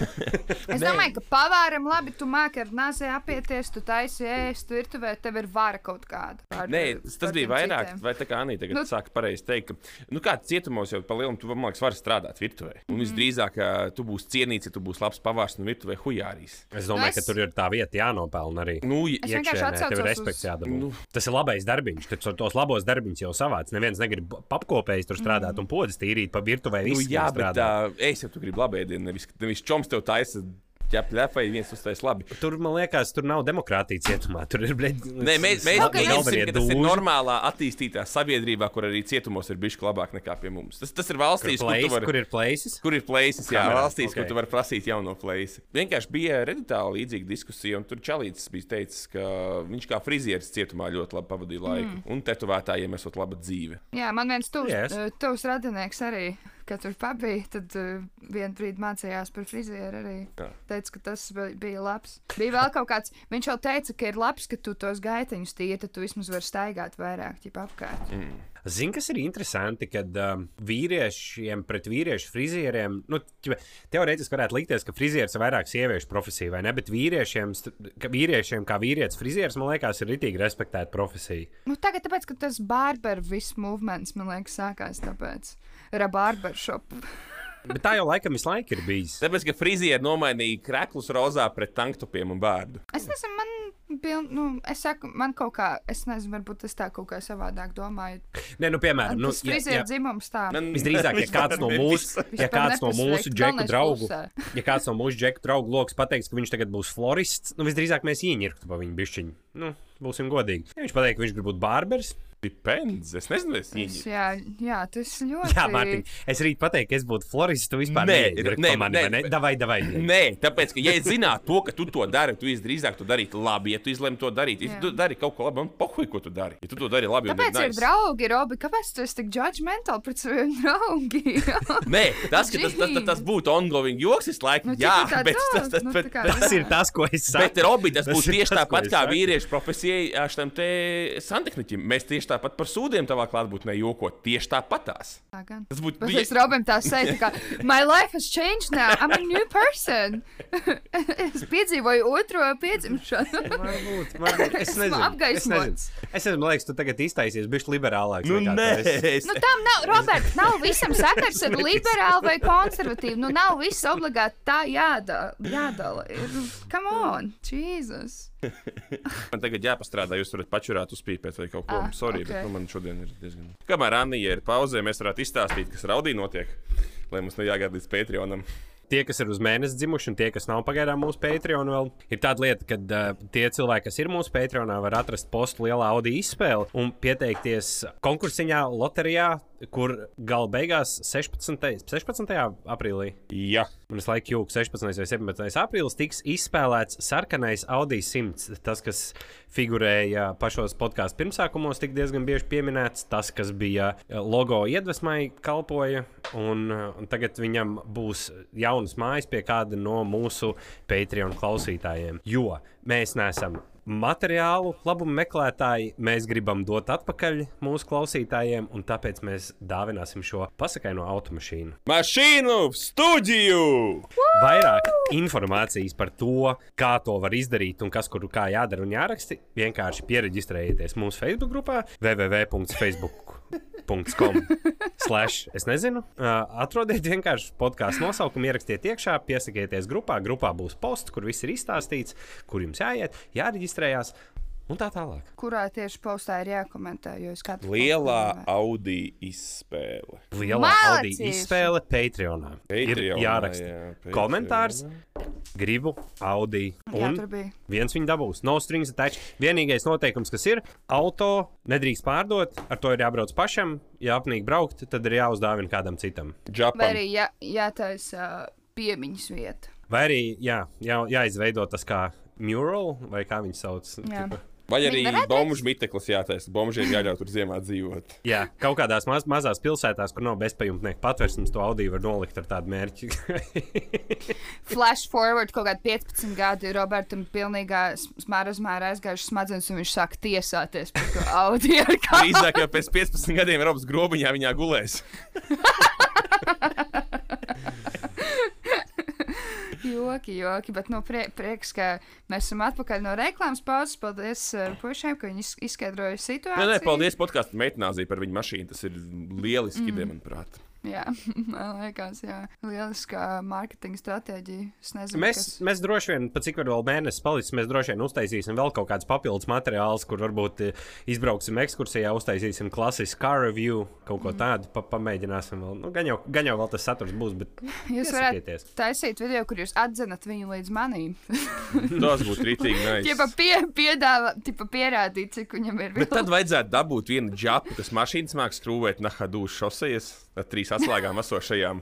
Es domāju, ka pavāram labi, tu māki ar nāzi apieties, tu taisi ēst, tu virtuvē, tev ir vara kaut kāda. Par, Nē, tas, tas bija vairāk, citiem. vai tā kā Anī tagad Nu- nu, saka, pareizi teikt, ka, nu, kā cietumos jau pa lielam, tu, man liekas, vari strādāt virtuvē. Un visdrīzāk, ka tu būsi cienīts, ja tu būsi labs pavārs un virtuvē hujārīs. Es domāju, Es- ka tur ir tā vieta jānopelna arī. Nu, Es vienkārši atsaucos ir uz-. Nu. Tas ir labais darbiņš, tu tos labos darbiņus jau savāc. Neviens negrib papkopējis tur strādāt un podas tīrīt pa virtuvē. nu, jā, bet strādāt. tā, es jau tu gribu labēdienu, nevis, nevis čoms tev taisa. Ķep ļepai, viens uztais labi. Tur, man liekas, tur nav demokrātija cietumā. Tur ir bleģi. Nē, mēs, mēs, Ok, mēs nu- zinām, ka tas ir normālā attīstītā sabiedrībā, kur arī cietumos ir bijis labāk nekā pie mums. Tas, tas ir valstīs, kur, tu vari- Kur ir places? Kur ir places, jā, Kamerā, valstīs, okay. ok. kur tu vari prasīt jauno plaisi. Vienkārši bija reditāla līdzīga diskusija, un tur Čalīts bija teicis, ka viņš kā frizieris cietumā ļoti labi pavadīja laiku. Mm. Un tetovētājiem esot laba dzīve. Jā, man viens tuvs, Yes. yes. tuvs radinieks arī, kad tur pabija, tad uh, vienu brīdi mācījās par frizieru arī. Jā. Teica, ka tas bija, labs. Bija vēl kaut kāds, viņš jau teica, ka ir labs, ka tu tos gaiteņus tīri, tad tu vismaz vari staigāt vairāk, ķip apkārt. Mm. Zini, kas ir interesanti, kad um, vīriešiem pret vīriešu frizieriem, nu, teorētiski varētu likties, ka frizieris ir vairāk sieviešu profesija, vai ne? Bet vīriešiem, ka vīriešiem kā vīrietis frizieris, man liekas, ir ritīgi respektēta profesija. Nu, tagad, tāpēc, ka tas barber viss movements, man liekas, sākās tāpēc. Ra barbershop. Bet tā jau laikam visu laiku ir bijis. Tāpēc, ka frizieri nomainīja krēklus rozā pret tanktopiem un bērnu. Es nezinu, man. Piln, nu, es saku, man kaut kā, es nezinu, varbūt es tā kaut kā savādāk domāju. Nē, nu, piemēram, Nu, tas frizieru dzimums tā. Man- Visdrīzāk, ja kāds no mūsu, ja kāds no mūsu džeku draugu, ja kāds no mūsu džeku draugu lokus pateiks, ka viņš tagad būs florists, nu visdrīzāk mēs ieņirktu pa viņu bišķiņu. Nu, būsim godīgi. Ja viņš pateiks, ka viņš grib būt bārbers, Depends. Es nezinu, es Es, viņu. jā, jā, tas ļoti. Jā, Mārtiņ, es rīt pateiktu, ka es būtu florists. Tu vispār Nē, nē, pa mani, nē, bet- Davai, davai. Nē, tāpēc, ka, ja es zinātu to, ka tu to dari, tu drīzāk to darītu labi. Ja tu izlemj to darīt, ja tu dari kaut ko labu, man pohuj, ko tu dari. Ja tu to dari labi, un Kāpēc ir nice. draugi, Robi? Kāpēc tu esi tik judgmental pret saviem draugiem? Nē, tas, ka tas, tas, tas, tas būtu ongoing joks, visu laiku. Nu, jā, tā bet tas, tas, Nu, bet, tā kā- Tas ir tas, ko es saku. Bet, Robi, tas ir tieši tāpat es kā vīriešu profesijai, šim te santehniķim. Mēs tieši tāpat par sūdiem tavā klātbūtnē jokot. Tieši tāpatās. Tā gan. Tas būtu Bet es Robam tā teicu, ka my life has changed now. I'm a new person. es piedzīvoju otro piedzimšanu. Varbūt, varbūt. Es nezinu. Es apgaismots. Es nezinu, man liekas, tu tagad iztaisies, bišķi liberālāks. Nu, nē, es, Nu, tam nav, Robert, nav visam sakars ar liberālu vai konservatīvu. Nu, nav viss obligāti tā jādala. jādala. Ir, come on, Jesus. man tagad jāpastrādā. Jūs varat pačurāt, uzpīpēt vai kaut ko. Ah, Sorry, ok. bet nu, man šodien ir diezgan. Kamēr Anija ir pauzē, mēs varētu izstāstīt, kas raudī notiek. Lai mums nejāgāda līdz Patreonam. Tie, kas ir uz mēnesi dzimuši, un tie, kas nav pagaidām mūsu Patreon, vēl ir tāda lieta, ka uh, tie cilvēki, kas ir mūsu Patreonā, var atrast postu lielā Audi izspēli un pieteikties konkursiņā, loterijā, kur gala beigās 16. 16. aprīlī. Jā, Un es laiku jūku 16. vai 17. aprīlis tiks izspēlēts sarkanais Audi 100. Tas, kas figurēja pašos podkāstu pirmsākumos, tika diezgan bieži pieminēts. Tas, kas bija eh, logo iedvesmai, kalpoja. Un, eh, un tagad viņam būs jaunas mājas pie kāda no mūsu Patreon klausītājiem. Jo mēs neesam materiālu labumu meklētāji, mēs gribam dot atpakaļ mūsu klausītājiem, un tāpēc mēs dāvināsim šo pasakaino automašīnu. mašīnu studiju! Vairāk informācijas par to, kā to var izdarīt un kas kur kā jādara un jāraksta, vienkārši pieregistrējieties mūsu Facebook grupā www.facebook.com. Slash, es nezinu, atrodiet vienkārši podkāstu nosaukumu, ierakstiet iekšā, piesakieties grupā. Grupā būs posts, kur viss ir izstāstīts, kur jums jāiet, jāreģistrējās un tā tālāk. Kurā tieši postā ir jākomentē? Jo es katru Lielā Audi izspēle. Lielā Audi izspēle Patreonā. Ir Patreonā, jāraksta jā, Patreonā. komentārs, gribu Audi. Jā, Un bija. viens viņa dabūs. No strings attached. Vienīgais noteikums, kas ir, auto nedrīkst pārdot, ar to ir jābrauc pašam. Ja apnīk braukt, tad ir jāuzdāvina kādam citam. Vai Japan. arī jā, jātaisa uh, piemiņas vieta. Vai arī jā, jā, jāizveido tas kā mural, vai kā viņi sauc. Jā. tipa. Vai arī bombuļu miteklis jātaisa. Bombuļiem jāļauj tur ziemā dzīvot. Jā, kaut kādās maz, mazās pilsētās, kur nav bezpajumtnieku patvērsmes, to Audi var nolikt ar tādu mērķi. Flash forward kaut kādi 15 gadi. Robertam pilnīgā smārā aizgājuši smadzenes, un viņš sāk tiesāties par to Audi. Drīzāk jau pēc 15 gadiem Robs grobiņā viņā gulēs. Joki, joki, bet no prie, prieks, ka mēs esam atpakaļ no reklāmas pauzes. Paldies uh, puišiem, ka viņi iz- izskaidroja situāciju. Nē, nē, paldies podkāstu meitnāzī par viņu mašīnu. Tas ir lieliski, mm. manuprāt. Jā, man liekas, jā. Lieliskā mārketinga stratēģija. Es nezinu, Mēs, kas... mēs droši vien, pat cik vēl mēnesis palicis, mēs droši vien uztaisīsim vēl kaut kādus papildus materiālus, kur varbūt eh, izbrauksim ekskursijā, uztaisīsim klasisku car review, kaut ko tādu, pa, pamēģināsim vēl. Nu, gan, jau, gan jau vēl tas saturs būs, bet Jūs varētu taisīt video, kur jūs atzinat viņu līdz manīm. Tas būtu rītīgi Tipa nice. pie, piedāvā, tipa pierādīt, cik viņam ir. Bet tad vajadzētu dabūt vienu džapu, kas mašīnas māks skrūvēt Nahadūras šosejas ar trīs atslēgām esošajām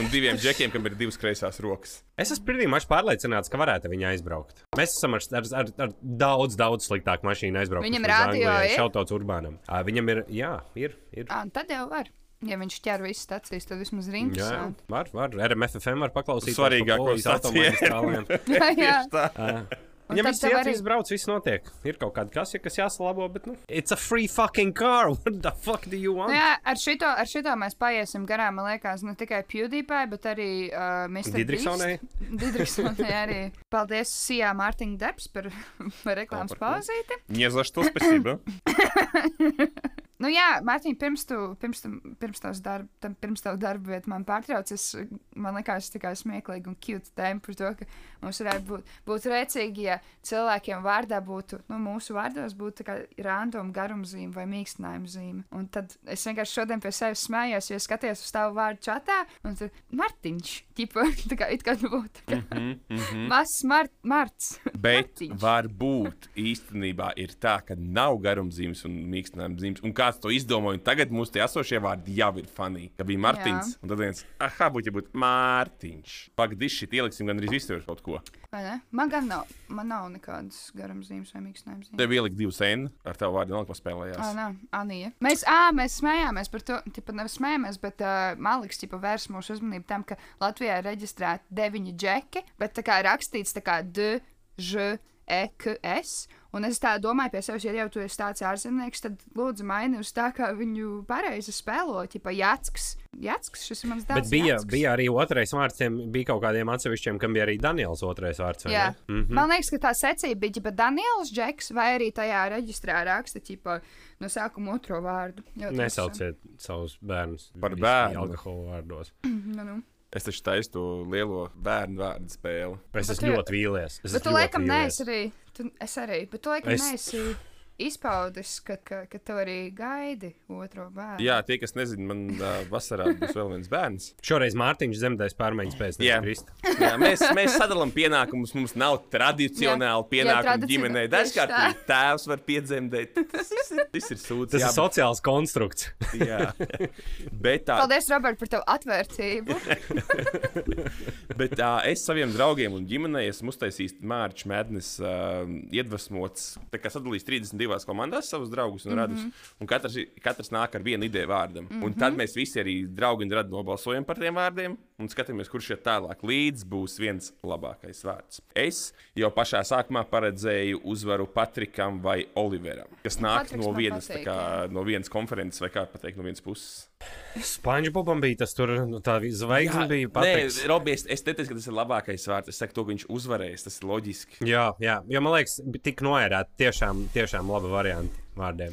un diviem džekiem, kam ir divas kreisās rokas. Es esmu mačs pārliecināts, ka varētu viņa aizbraukt. Mēs esam ar, ar, ar, ar daudz, daudz sliktāku mašīnu aizbraukt. Viņam radio ir? Šautauts urbānam. Viņam ir, jā, ir. ir. À, tad jau var. Ja viņš ķer visas stācijas, tad vismaz ir Jā, interesanti. var, var. RMFFM var paklausīties. Svarīgāko staciju. Jā, jā. Un Viņam tad viss tev iet, arī- viss brauc, viss notiek. Ir kaut kāda kasja, kas jāsalabo, bet, nu, it's a free fucking car. What the fuck do you want? Nu, jā, ar šito, ar šito mēs paiesim garām, man liekas, ne tikai PewDiePie, bet arī uh, Mr. Didriksonai. Beast. Didriksonai arī. Paldies Sijā Mārtiņa Debs par, par reklāmas par ko? pauzīti. Не за что спасибо. Nu jā, Mārtiņ, pirms tu, pirms tu, pirms tavs darb, tam, pirms tavu darbu vietu man pārtrauc, es man liekas, tā kā smieklīgi un cute tēma par to, ka mums varētu būt, būt rēcīgi, ja cilvēkiem vārdā būtu, nu, mūsu vārdos būtu tā kā random garumzīme vai mīkstinājuma zīme. Un tad es vienkārši šodien pie sevis smējos, jo es skatījos uz tavu vārdu čatā, un tur Martiņš, ķipa, tā kā it kā nu būtu. kā Mhm, mhm. Mazs Mart, Marts. Bet Martiņš. varbūt īstenībā ir tā, ka nav garumzīmes un mīkstinājuma zīmes. Un kāds to izdomāja, tagad mūsu tie esošie vārdi jau ir funny. Ka bija Mārtiņš, un tad viens, ah, būtu jābūt Mārtiņš. Pagaidzi, šī ieliksim gan arī visur kaut ko. Man gan nav, man nav nekādas garumzīmes vai mīkstinājuma zīmes. Tev ielikt divus N ar tavu vārdu, Ah, paspēlējās. nē, Anija. Mēs, à, mēs smējāmies par to, tipa, nevis smējāmies, bet uh, Maliks tipa, vērs mūsu uzmanību tam, ka Latvijā ir reģistrēti deviņi džeki, bet tā kā rakstīts tā kā D, Ž, E, K, S. Un es tā domāju, pie sevis, ja jau tu esi tāds ārzemnieks, tad lūdzu maini uz tā, kā viņu pareizi spēlo. Tipa Jācks. Jācks, šis ir mans dēls. Bet bija, Jacks. bija arī otrais vārds, tiem bija kaut kādiem atsevišķiem, kam bija arī Daniels otrais vārds. Jā, ne? Mhm. man liekas, ka tā secība bija ģipa Daniels Džeks, vai arī tajā reģistrā raksta ģipa, no sākuma otro vārdu. Jo tas- Nesauciet savus bērnus Par bērnu. alkohola vārdos. Nu, nu. Es taču taisu to lielo bērnu vārdu spēli. Es Bet esmu ļoti vīlies. Es Bet tu laikam neesi arī. Tu, es arī. Bet tu laikam Es- es... neesi izpaudis, ka, ka, ka tu arī gaidi otro bērnu. Jā, tie, kas nezina, man uh, vasarā būs vēl viens bērns. Šoreiz Mārtiņš zemdēs pārmaiņas pēc Jā. tam Krista. Jā, mēs, mēs sadalām pienākumus. Mums nav tradicionāli Jā. Jā, tradicionāli, ģimenē. Dažkārt tēvs var piedzemdēt. Tas ir, tas ir sūds. Tas jā, ir sociāls konstrukts. jā. Bet, tā, Paldies, Robert, par tavu atvērtību. bet tā, es saviem draugiem un ģimenei esmu uztaisījis Mārķis Mēdnes uh, iedvesmots. Tā kā sadalījis 32 komandās savus draugus un radus. Mm -hmm. Un katrs, katrs nāk ar vienu ideju vārdam. Mm -hmm. Un tad mēs visi arī draugi un radi nobalsojam par tiem vārdiem un skatāmies, kurš ir tālāk. Līdz būs viens labākais vārds. Es jau pašā sākumā paredzēju uzvaru Patrikam vai Oliveram, kas nāk Patriks no vienas, patīk, tā kā, no vienas konferences, vai kā pateikt, no vienas puses. Spanģbobam bija tas tur, nu, tā zvaigzne bija patīkams. Nē, Robi, es, es neteicu, ka tas ir labākais vārds. Es saku, to, ka viņš uzvarēs. Tas ir loģiski. Jā, jā, jo man liekas, tik noērēti tiešām, tiešām laba varianti vārdiem.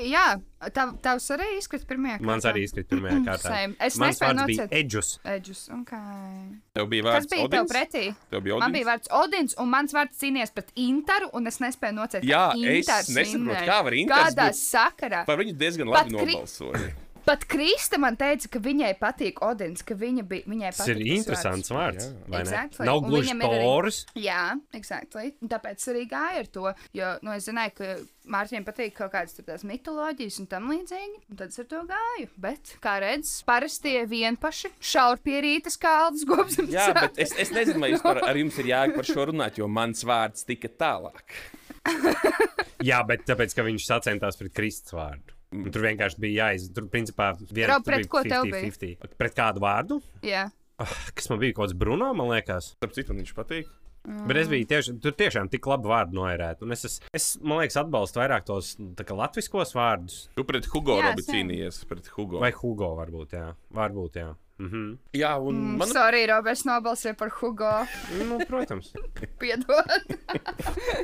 Jā, tav, tavs arī izkrita pirmajā kārtā. Mans arī izkrīt pirmajā kārtā. Same. Es Mans nespēju vārds bija nocēt. Edžus. Eģus. Okay. Tev bija Kas vārds bija tev Odins? pretī? Tev bija Man Odins? bija vārds Odins, un mans vārds cīnījās pret Interu, un es nespēju nocēt. Jā, es Inters nesaprotu, vinnēja. kā var Inters Kādā būt- sakarā? Par viņu diezgan labi nobalsoja. Pat Krista man teica, ka viņai patīk Odins, ka viņa bija, viņai Tas patīk. ir interesants vārds. Ne? Exactly. Nav gluži ir arī-. Jā, exactly. Tāpēc arī gāja ar to. Jo nu, es zināju, ka Mārtiņam patīk kaut kādas tur tās mitoloģijas un tam līdzīgi. Un tad es ar to gāju. Bet, kā redzams, parastie vienpaši šaurpierītas kaldas gobsam. Jā, bet es, es nezinu, vai jūs par, ar jums ir jāga par šo runāt, jo mans vārds tika tālāk. Jā, bet tāpēc, ka viņš sacentās pret Kristus vārdu. Un Tur vienkārši bija jāiz... Tur, principā, vien, Rob, tur pret bija ko tev 50-50. Pret kādu vārdu? Jā. Ah, kas man bija kaut kāds Bruno, man liekas. Tāpēc citu man viņš patīk. Bet es biju tieši, tur tiešām tik labi vārdu noērēt. Un es, es, es, man liekas, atbalstu vairāk tos tā kā latviskos vārdus. Tu pret Hugo Jā, Robi same. cīnījies. Pret Hugo. Vai Hugo varbūt, jā. Varbūt, jā. Mhm. Jā, un Mm, man Sorry, Roberts nobalsoja par Hugo. Nu, protams. Piedod.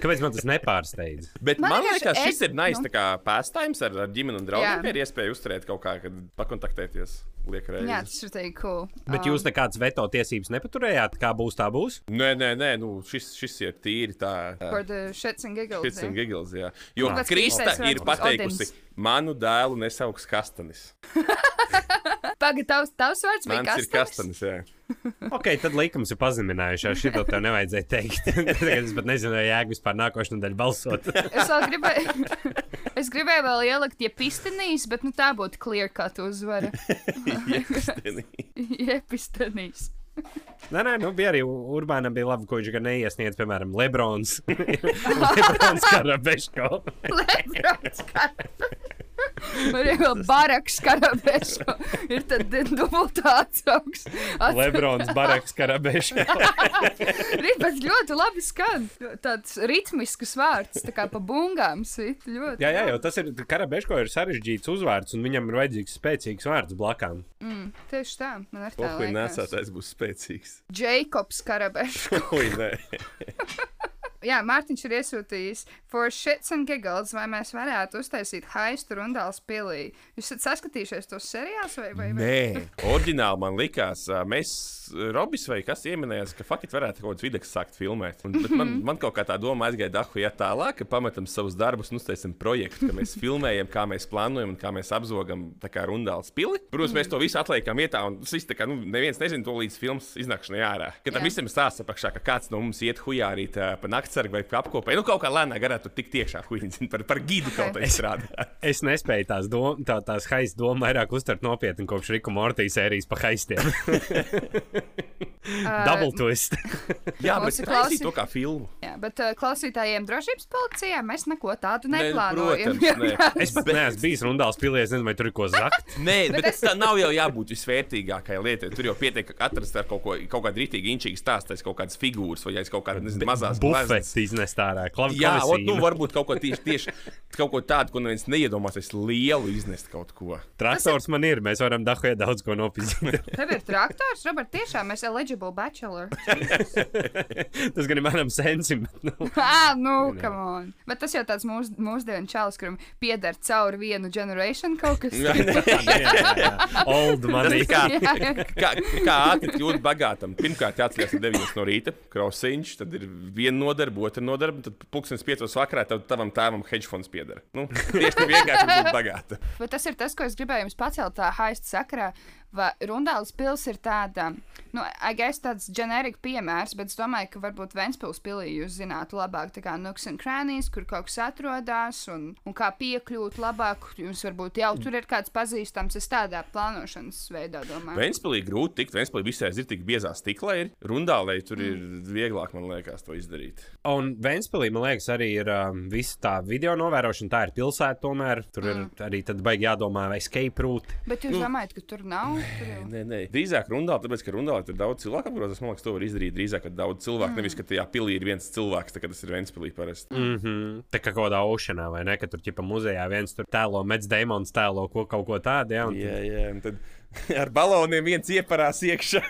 Kāpēc man tas nepārsteidz? Bet Man man, liekas, es- šis ir nice, nu. tā kā pastaims ar, ar ģimeni un draugiem. Ir iespēja uzturēt kaut kā, kad pakontaktēties. Liek Jā, tas ir tik cool. Bet Um, jūs nekādas veto tiesības nepaturējāt, kā būs, tā būs? Nē, nē, nē, nu, šis, šis ir tīri tā. For the shits and giggles. Pits un ja? giggles, jā. Jo Un Krista ir pateikusi, manu dēlu nesauks kastanis. Pagaid, tavs, tavs vārds bija Mans ir kastanis? kastanis, jā. Ok, tad likums ir pazeminājušās. Šito tev nevajadzēja teikt. Es pat nezinu, vai jēga vispār nākošais nedēļa balsot. Es vēl gribēju, es gribēju vēl ielikt, ja pistenīs, bet nu, tā būtu clear cut uzvara. Iekastenī. ja pistenīs. Nē, nē, nu bija arī Urbānam bija labi, ko viņš gan neiesniedz, piemēram, Lebrons. Lebrons Karabeško. Lebrons Karabeško. Arī vēl Baraks Karabeško. Ir tad dubultā atsauks. Lebrons Baraks Karabeško. Rīpēc ļoti labi skan. Tāds ritmisks vārds, tā kā pa bungām sit ļoti. Jā, jā, jau tas ir. Karabeško ir sarežģīts uzvārds, un viņam ir vajadzīgs spēcīgs vārds blakām. Mm, tieši tā, man ar tā Pohuļ liekas. nesātais būs spēcīgs. Jēkabs Karabeško. Oi, nē. jā, Mārtiņš ir iesūtījis for shits and giggles, vai mēs varētu uztaisīt haistu Rundāls pilī. Jūs esat saskatījušies tos seriāls vai, vai, vai? Nē, oriģināli man likās, mēs, Robis vai kas ieminējās, ka faktiski varētu kaut kāds video sākt filmēt. Un, bet man, man kaut kā tā doma aizgāja dahu, ja tālāk, ka pametam savus darbus un uztaisam projektu, ka mēs filmējam, kā mēs plānojam un kā mēs apzogam tā kā rundāls pili. Protams, mēs to visu atliekam vietā, un tas viss tā kā, nu, neviens nezina to līdz filmas iznākšanai ārā. Kad tam Jā. visam ir stāsts apakšā, ka kāds no mums iet hujā arī tā, pa naktsargu vai pa apkopē. Nu, kaut kā lēnā garā tur tik tiešā huīņa par, par gidu kaut kā izstrādāt. Es nespēju tās, dom, tā, tās haisa domas vairāk uztvert nopietni kopš Rika Mortīs sērijas pa haistiem. Double twist. Jā, bet taisīt klausi. to kā filmu. Jā, bet uh, klausītājiem drošības policijā mēs neko tādu Ne, neplānojam. protams, ne. Es pat neesmu bijis rundāls pilī, es nezinu, vai tur ir ko zakt. Nē, bet, bet tā nav jau jābūt visvērtīgākajai lietai. Tur jau pietiek, ka atrast ar kaut ko, kaut kādu rītīgi inčīgu stāstu, kaut kādas figūras vai kaut kādas mazas Bufets iznest ārā. Klav, Jā, ot, nu, varbūt kaut ko tieši, tieši kaut ko tādu, ko neviens neiedomāsies, lielu iznest kaut ko. Traktors man ir, mēs varam dahujā daudz ko nopizīt. Tev ir traktors, Robert, tiešām mēs eligible bachelor. Tas gan ir manam sensim. Nu, ah, nu, come on. Bet tas jau tāds mūs, mūsdienu čalis, kuram pieder cauri vienu generation kaut kas. jā, jā, jā. Old money. kā, kā, kā ātri kļūt bagātam? Pirmkārt, jāatcerās, ka 9 no rīta krosiņš, tad ir viena nodarbe, otra nodarbe, tad pulkstenis 5 vakarā tev, tavam tēvam hedge fonds pieder. Nu, tieši tā vienkārši būt bagātam. Bet tas ir tas, ko es gribēju jums pacelt tā haista sakarā. Vai Rundāls pils ir tāda, nu, agais tāds ģenerika piemērs, bet es domāju, ka varbūt Ventspils pilī jūs zinātu labāk, tā kā Nuks un Krānīs, kur kaut kas atrodas un, un kā piekļūt labāk. Jums varbūt jau tur ir kāds pazīstams, es tādā plānošanas veidā domāju. Ventspēlī grūti tikt, Ventspēlī visai ir tik biezā stiklā, ir rundālē, tur ir vieglāk, man liekas, to izdarīt. Un Vēnspēlī, man liekas, arī ir um, visa tā video novērošana. Tā ir pilsēta, tomēr tur ir arī tad baigi jādomā, vai escape route. Bet jūs domājat, ka tur nav? Jau... Nē, nē. Drīzāk rundālē, tāpēc, ka rundālē tur daudz cilvēku apgrozās. Man liekas, to var izdarīt drīzāk, kad daudz cilvēku. Mm. Nevis, ka tajā pilī ir viens cilvēks, tā kā tas ir Ventspēlī parasti. Mm. Mm -hmm. Tā kā kaut kādā ošanā, vai ne? Ka tur ķipa muzejā viens tur tēlo, Mets Deimons tēlo ko, kaut ko tādu. Ja, un tad- Jā, jā. un Tad ar baloniem viens ieparās iekšā.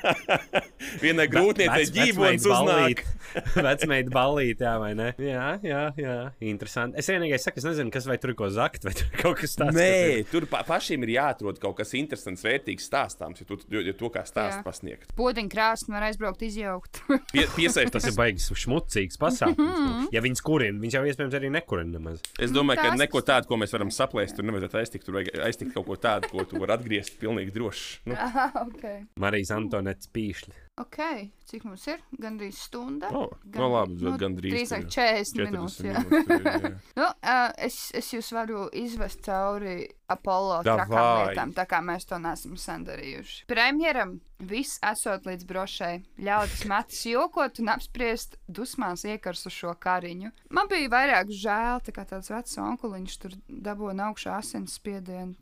Vienai grūtniecei vecmeita uznāk. Vecmeita ballīte, jā, vai ne? Jā, jā, jā. Interesanti. Es vienīgais saku, es nezinu, kas vai tur ko zakt, vai tur kaut kas tāds. Nē, tur pa pašiem ir jāatrod kaut kas interesants, vērtīgs stāstāms, ja, tu, ja, to kā stāstu pasniegt. Podiņu krāsni var aizbraukt, izjaukt. Pie, piesaist Tas ir baigs šmucīgs pasākums. ja viņas kurina, viņas jau iespējams arī nekurina nemaz. Es domāju, ka neko tādu, ko mēs varam saplēst, tur nevajadzētu aiztikt. Tur vajag aiztikt kaut ko tādu, ko tu vari atgriezt pilnīgi droši. Nu, Aha, ok. Marijas Antonetes pīšļi. Ok, cik mums ir? Gandrīz stunda. O, no labi, bet gandrīz Drīzāk tur 40 minūtes. 40 jā. minūtes. jā. Nu, uh, es, es jūs varu izvest cauri Apollo trakām lietām, tā kā mēs to neesam sen darījuši. Premjeram viss esot līdz brošai, ļaudis metas jokot un apspriest dusmās iekarsušo kariņu. Man bija vairāk žēl, tā kā tāds vecs onkuliņš tur dabūna augšā asins spiedienu.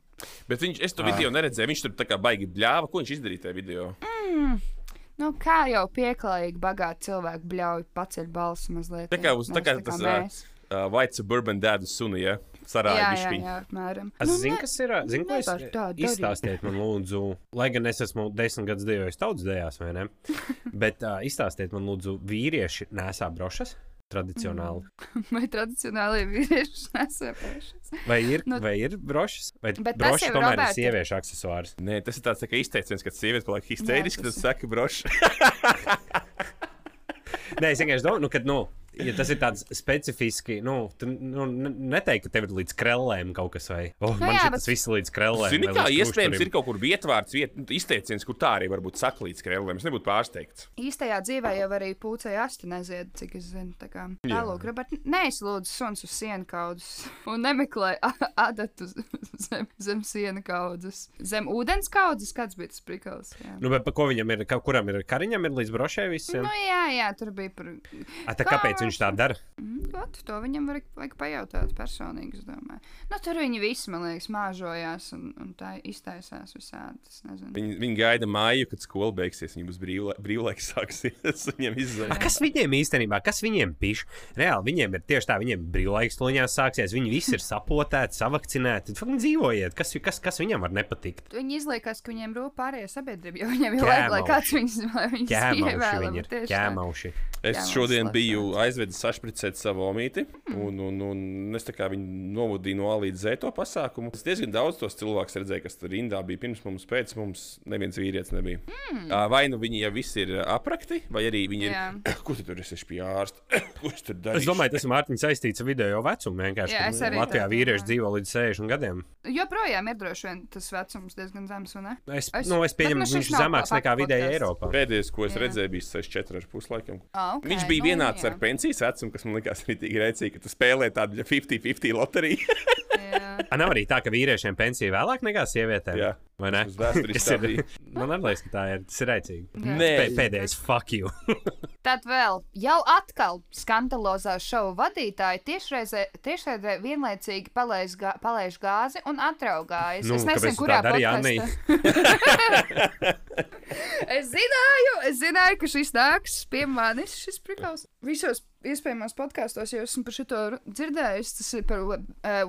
Bet viņš, es to video neredzēju. Viņš tur tā kā baigi bļāva. Ko viņš izdarīja tajā video? Nu, kā jau pieklājīgi, bagāti cilvēki bļauj, paceļ balsi mazliet. Tā kā uz- tā kā tas, mēs. Uh, White Suburban Dadu suni, ja? Apmēram. Es Nu, zinu, kas ir. Zinu, ko es izstāstiet man, lūdzu, lai gan es esmu desmit gadus dejojis tautas dejās, vai ne? Bet uh, izstāstiet man, lūdzu, vīrieši nesā brošas tradicionāli. Vai tradicionāli vīrieši nesapēšas? Vai ir, Nu- vai ir brošas? Vai Bet brošas tomēr Roberta- ir sieviešu aksesuārs? Nē, tas ir tāds tā izteiciens, kad sieviete paliek histēriska, tas tad saka broša. Nē, es vienkārši domāju, nu, ka, nu, ja tas ir tāds specifiski, nu, tu nu, ne- neteiktu, ka tev ir līdz krellēm kaut kas vai. Oh, Nu man jā, bet- tas viss ir līdz krellēm. Zini, kā iespējams ir kaut kur vietvārds, viet, izteiciens, kur tā arī varbūt saka līdz krēlēm. Es nebūtu pārsteigts. Īstajā dzīvē jau arī pūcēja asti nezied, cik es zinu. Tā kā tālāk, bet neizlūdzu suns uz sienu kaudzes un nemeklē a- adatu zem, zem sienu kaudzes. Zem ūdens kaudzes, kāds bija tas prikals. Jā. Nu, bet pa ko viņam ir, kuram ir kariņam, ir līdz brošai visiem? Nu, jā, jā, tur bija par. A, tā kāpēc viņš tā dara? Mm, ot, to viņam vajag, vajag pajautāt personīgi. Nu, tur viņi visi, man liekas, māžojās un, un tā iztaisās visādi. Viņi, viņi gaida māju, kad skola beigsies. Viņiem būs brīvla, brīvlaiks sāksies. Viņiem A. Kas viņiem īstenībā, kas viņiem piš? Reāli viņiem ir tieši tā, viņiem brīvlaiks tuliņās sāksies, viņi visi ir sapotēti, savakcinēti. Viņi dzīvojiet, kas, kas, kas viņam var nepatikt? Viņi izliekas, ka viņiem rūp pārējā sabiedrība, jo viņiem Ķēmauši. vajag, lai kāds viņus, lai viņus Ķēmauši ievēl, viņi ir. Ķēmauši. Es šodien biju labs aizvedis sašpricēt savu omīti, un, un, un es tā kā viņu novadīju no A līdz Z to pasākumu. Es diezgan daudz tos cilvēkus redzēju, kas tur rindā bija pirms mums, pēc mums. Neviens vīrietis nebija. Mm. Vai nu viņi jau visi ir aprakti, vai arī viņi ir. Jā. Ko tu tur esi pie ārsta? Tu tur dari? Es domāju, tas ir Mārtiņš saistīts ar video vecumu. Vienkārši Jā, arī Latvijā vīrieši dzīvo līdz 60 gadiem. Joprojām ir droši vien tas vecums diezgan zems, vai ne? Es, Es- es, nu, es pieņemu, nu ka šis viņš ir zemāks nekā vidēji. Eiropā. Pēdējais, ko es Jā. redzēju, bija 64,5 laikam. Ah, ok, Viņš bija nu, vienāds jā. ar pensijas vecumu, kas man likās rītīgi rēcīgi, ka tu spēlē tādu 50-50 loteriju. Nav arī tā, ka vīriešiem pensija vēlāk nekā sievietēm. Jā. Vai ne? Tas tā ir, man liekas, ka tā ir. Tas ir rēcīgi. Nē, Pē- Pēdējais fuck you. Tad vēl, jau atkal skandalozā šovu vadītāji tiešreizē, tiešreizē vienlaicīgi palaiž, gā, palaiž gāzi un atraugājas. Nu, es nezinu, kurā podcastā. es zināju, es zināju, ka šis nāks pie manis, šis prikals. Visos iespējamos podkāstos jau esmu par šo dzirdējis. Tas ir par uh,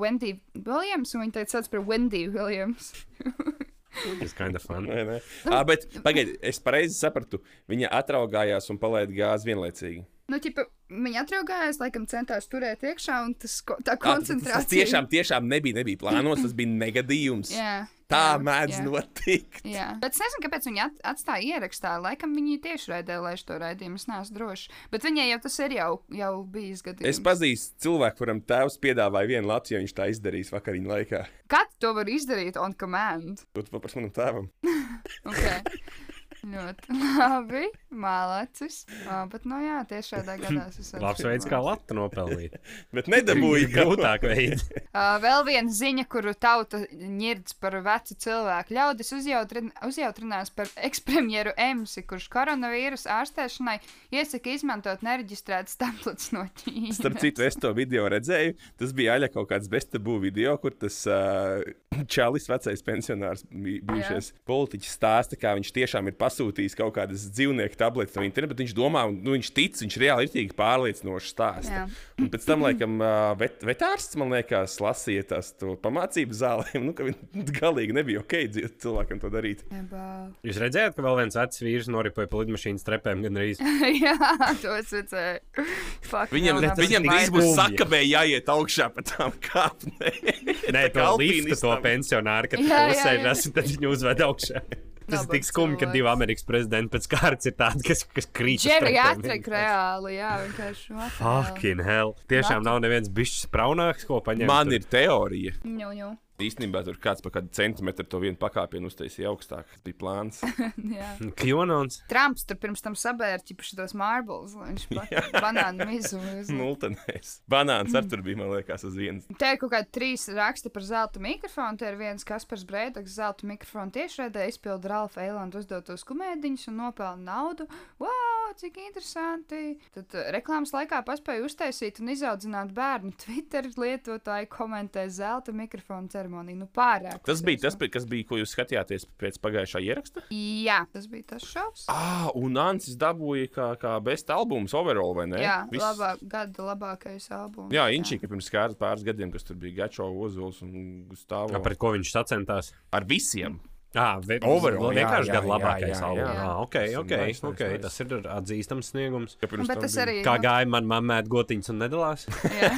Wendy Williams, un viņa teica, sauc par Wendy Williams. Tas kind of fun. Nē, nē. À, bet pagaidi, es pareizi sapratu. Viņa atraugājās un palaida gāzi vienlaicīgi. Nu, ķipa, viņa atraugājās, laikam centās turēt iekšā, un tas, ko- tā À, tas- koncentrācija. Tas tiešām, tiešām nebija, nebija plānots, tas bija negadījums. Jā, Tā jā, mēdz jā. notikt. Jā, bet es nezinu, kāpēc viņi at atstāja ierakstā. Laikam viņi tieši raidē laiž to raidījumu. Es neesmu drošs. Bet viņai jau tas ir jau, jau bijis gadījums. Es pazīstu cilvēku, kuram tēvs piedāvāja vienu latu, jo viņš tā izdarīs vakariņu laikā. Kad to var izdarīt on command? Tu paprasti manam tēvam. Okay. Ļoti labi. Mālacis. Oh, bet, nu jā, tieši šādā gadā es esmu. Labs veids, kā latu nopelnīt. Bet nedabūja Grūtāk veids. Uh, vēl viena ziņa, kuru tauta ņirds par vecu cilvēku. Ļaudis uzjautrin, uzjautrinās par ekspremjeru Emsi, kurš koronavīrusa ārstēšanai iesaka izmantot nereģistrētas tablets no Ķīnas. Starp citu, es to video redzēju. Tas bija aļa kaut kāds beztabū video, kur tas uh, Čalis, vecais pensionārs, bij- bijušais politiķis, stāsta, kā viņš tiešām ir pasūtījis kaut kādas dzīvnieku tabletes no interneta, bet viņš domā, un nu, viņš tic, viņš reāli ir tik. Jā. Un pēc tam, laikam, vet, vetārsts, man liekas, lasīja tās to pamācību zālēm, nu, ka viņš galīgi nebija ok cilvēkam to darīt. Jebā. Jūs redzējāt, ka vēl viens vecs vīrs noripoja pa lidmašīnas trepēm gan arī. Jā, to es redzēju. Fuck, Viņam, nav viņam drīz būs sakabē jāiet augšā pa tām kāpnēm. Nē, Tā kā to liftu, to pensionāru, kad Jā, jā, uzsēžas un tad viņu uzved augšā. Tas ir tik skumji, ka divi. Amerikas prezidenti pēc kārtas ir tādi, kas, kas krīt. uz Jerry trepēm Atrek vienkārši. reāli, jā, vienkārši. Fucking hell. Tiešām nav neviens bišķis spraunāks, ko paņemt. Man ir teorija. Ņu, ņu. Īstenībā tur kāds pa kādu centimetru to vienu pakāpienu uztaisīja augstāk. Tas bija plāns. Jā. Kjonons. Trumps tur pirms tam sabērķi šos marbles, lai viņš pa banānu mizu. Multenēs. Banāns ar tur bija, man liekas, uz vienas. Te ir kaut kādi trīs raksti par zelta mikrofonu. Te ir viens Kaspars Brēdaks, zelta mikrofonu tiešraidē izpilda Ralfa Eilanda uzdotos kumēdiņus un nopelna naudu. Wow, cik interesanti! Tad uh, reklāmas laikā paspēja uztaisīt un izaudzināt bērnu. Twitter lietotāji komentē zelta mikrofonu ceremoniju. Nu, pārāk. Tas bija tas, kas bija, ko jūs skatījāties pēc pagājušā ieraksta. Jā, tas bija tas šovs. Ah, un Ansis dabūja kā, kā best albums overall, vai ne? Jā, Viss- labāk, gada labākais albums. Jā, Inčīka pirms kāda pāris gadiem, kas tur bija Gačo, Ozols un Gustavs. Pret ko viņš sacentās? Ar visiem. Ah, vi- Overall, jā, vienkārši gada labākais albums. jā. Ah, ok, Tas ir ok, nice, nice, ok. nice. Tas ir atzīstams sniegums. Ja Bet tam tas arī. Kā nu, gāja man mamma ēd gotiņas un nedalās? Jā.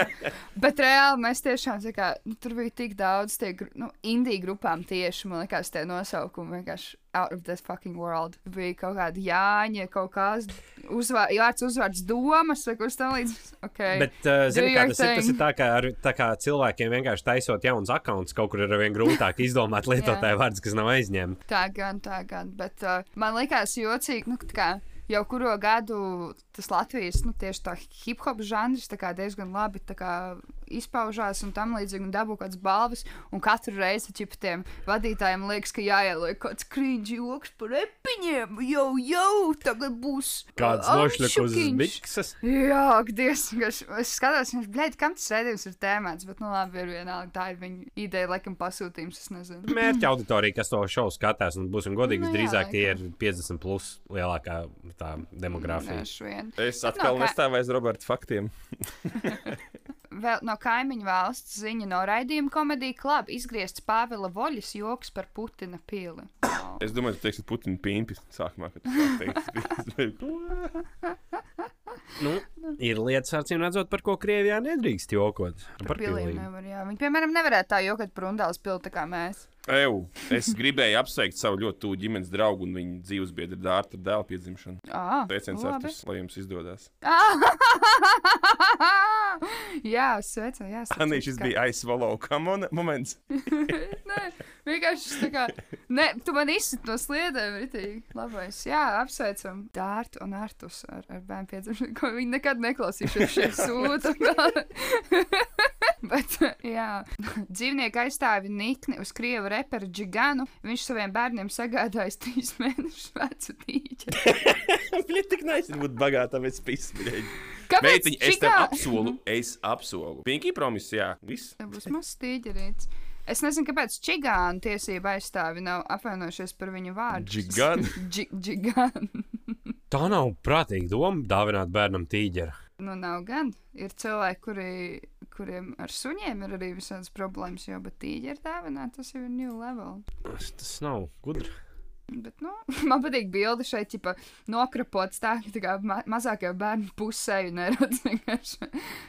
Bet reāli mēs tiešām kā, nu, tur bija tik daudz tie nu, indiju grupām tieši, man liekas, tie nosaukumi vienkārši out of this fucking world. Bija kaut kāda Jāņa, kaut kāds uzvār, vārds, uzvārds domas vai kas tam līdzīgs. Okay. Bet, uh, zini, kā tas ir? Tas thing. ir tā kā, ar, tā kā cilvēkiem vienkārši taisot jauns akkonts, kaut kur ir vien grūtāk izdomāt lietotāju vārdus, kas nav aizņemti. Tā gan, tā gan. Bet uh, man liekas, jocīgi, nu, kā jau kuru gadu tas Latvijas nu, tieši tā hip hop žanrs diezgan labi kā izpaužās un tam līdzīgi, un dabū kādas balvas. Un katru reizi ķip, tiem vadītājiem liekas, ka jāieliek kaut kāds krīņš joks par epiņiem. Jau, jau, tagad būs. Kāds nošļakos uz bikses. Jā, ka es, es skatos, viņš, blēd, kam tas redzējums ir tēmēts, bet, nu, labi, ir vienalga, tā ir viņa ideja, laikam, pasūtījums, es nezinu. Mērķa auditorija, kas to šovu skatās, un būsim godīgi, Nu, jā, visdrīzāk tie ir laikam. 50 plus lielākā tā demogrāfija. Nē. Es Bet atkal nestāvu aiz Roberta faktiem. Vēl no kaimiņu valsts ziņa no raidījuma komēdija klāba izgriezts Pāvila Voļas joks par Putina pili. Wow. Es domāju, ka tu teiksi Putina pīnpi sākumā, kad tu teiksi. Nu, ir lietas, acīm redzot, par ko Krievijā nedrīkst jokot. Par pilīm. nevar, jā. Viņi, piemēram, nevarētu tā jokot par Undāles pili tā kā mēs. Eju, es gribēju apsveikt savu ļoti tuvu ģimenes draugu un viņa dzīvesbiedru dārta dēlu piedzimšanu. Sveiciens. Artus, lai jums izdodas. jā, sveicu, jā. sveicu, Anī, šis kā- bija aizsvaloka moments. Vienkārši tā kā. Nē, tu man izsit no sliedēm, ritīgi. Labais. Jā, apsveicam Dārtu un Artus ar, ar bērnu piedzimšanu, ko viņi nekad neklausījušies šeit sūta. Bet, jā, dzīvnieku aizstāvi Nikni uz krievu reperu Džiganu. Viņš saviem bērniem sagādājis trīs mēnešus vecu tīģeri. Viņa tik neizsaka būt bagāta, bet spīsmeļi. Kāpēc? Meitiņ, es tev apsolu, es apsolu. Pinky promise, jā, viss. Tā būs mazs tīģerīts. Es nezinu, kāpēc Čigāna tiesība aizstāvi nav apvainojušies par viņu vārdu. Dži- Džigan. Tā nav prātīga doma dāvināt bērnam tīģeri. Nu, nav gan. Ir cilvēki, kuri, kuriem ar suņiem ir arī visādas problēmas, jau bet tīģi ir dāvināt, tas jau ir new level. Tas nav gudri. Bet, nu, man patīk bilde šeit, tipa, nokrapots tā, ka tā kā ma mazākajā bērnu pusē neredz vienkārši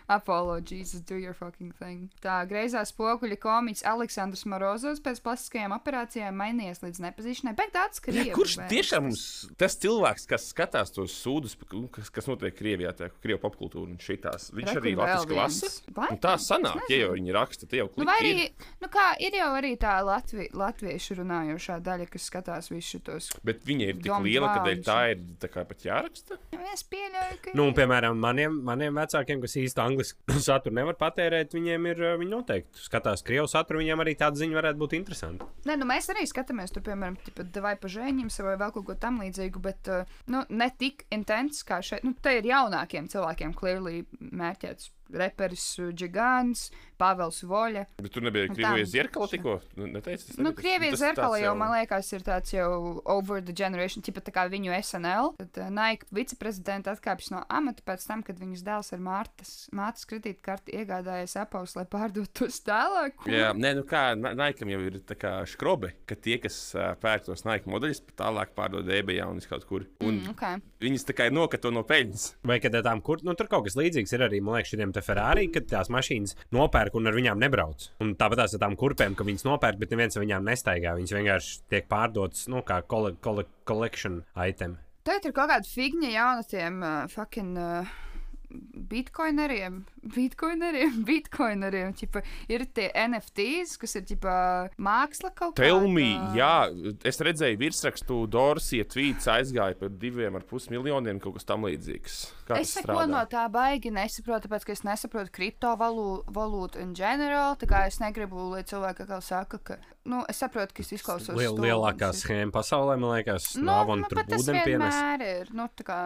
Apollo, Jesus, do your fucking thing. Tā greizā spoguļa komiķis Aleksandrs Morozovs pēc plastiskajām operācijām mainījies līdz nepazīšanai, bet tāds, ka Ja, kurš tiešām mums, tas cilvēks, kas skatās tos sūdus, pa- kas, kas notiek Krievijā, tā Krievijas popkultūra un šitās, viņš arī latviešu lasa? Nu, tā sanāk, ja jau viņi raksta, tie jau Nu, kliki vai ir. arī, nu kā, ir jau arī tā Latvi, latviešu runājošā daļa, kas skatās visus šitos. Bet viņa ir tik liela, ka tā ir tā kā pat jāraksta. Nu, Es pieļauju, ka. Nu, un, piemēram, maniem, maniem vecākiem, kas īsti angļuiski saturu nevar patērēt, viņiem ir, uh, viņi noteikti skatās krievu saturu, viņiem arī tāda ziņa varētu būt interesanta. Nē, nu mēs arī skatāmies, tur, piemēram, tipa, vai pa žēņiem vai vēl kaut ko tam līdzīgu, bet uh, nu, ne tik intens kā šeit. Nu, te ir jaunākiem cilvēkiem, clearly mērķēts reperis uh, Gigants, Pāvils Voļa. Bet tur nebija Nu, Krievijas zirkala tikko. Nu, neteici, tas Nu, Krievijas zirkala jau, man liekas, ir tāds jau over the generation, tipa tā kā viņu SNL. Tad uh, Nike viceprezidenta atkāpjas no amata pēc tam, kad viņas dēls ar Mārtas, mātes kredītkarti iegādājies Apples, lai pārdotu tos tālāk. Ko? Jā, nē, nu kā Naikam jau ir tā kā skrobe, ka tie, kas uh, pērk tos Naika modeļus, tālāk pārdod eBayā un kaut kur. Un Mm, okay. viņas tā kā nokato no peļņas. Vai kad tām kur, nu, tur kaut kas līdzīgs ir arī, man liekas, šiem Ferrari, kad tās mašīnas nopērk un ar viņām nebrauc. Un tāpat ar tām kurpēm, ka viņas nopērk, bet neviens ar viņām nestaigā. Viņas vienkārši tiek pārdotas, nu, kā kole, kole, collection item. Tagad ir kaut kāda figņa jaunatiem uh, fucking. Uh, Bitcoineriem, bitcoineriem, bitcoineriem. Ķipa, ir tie NFTs, kas ir ģipa, māksla kaut kāda. Tell me, jā, es redzēju virsrakstu, Dorsija tvīts aizgāja par diviem ar pus miljoniem, kaut kas tam līdzīgs. Kā Es tas neko no tā baigi nesaprotu, tāpēc, ka es nesaprotu kriptovalūtu in general. Tā kā es negribu, lai cilvēki atkal saka, ka, nu, es saprotu, ka es izklausos. Liel, lielākā schēma pasaulē, man liekas, Nu, nav un nu, tur bet tas ūdeni pienes. vienmēr ir. Nu, tā kā,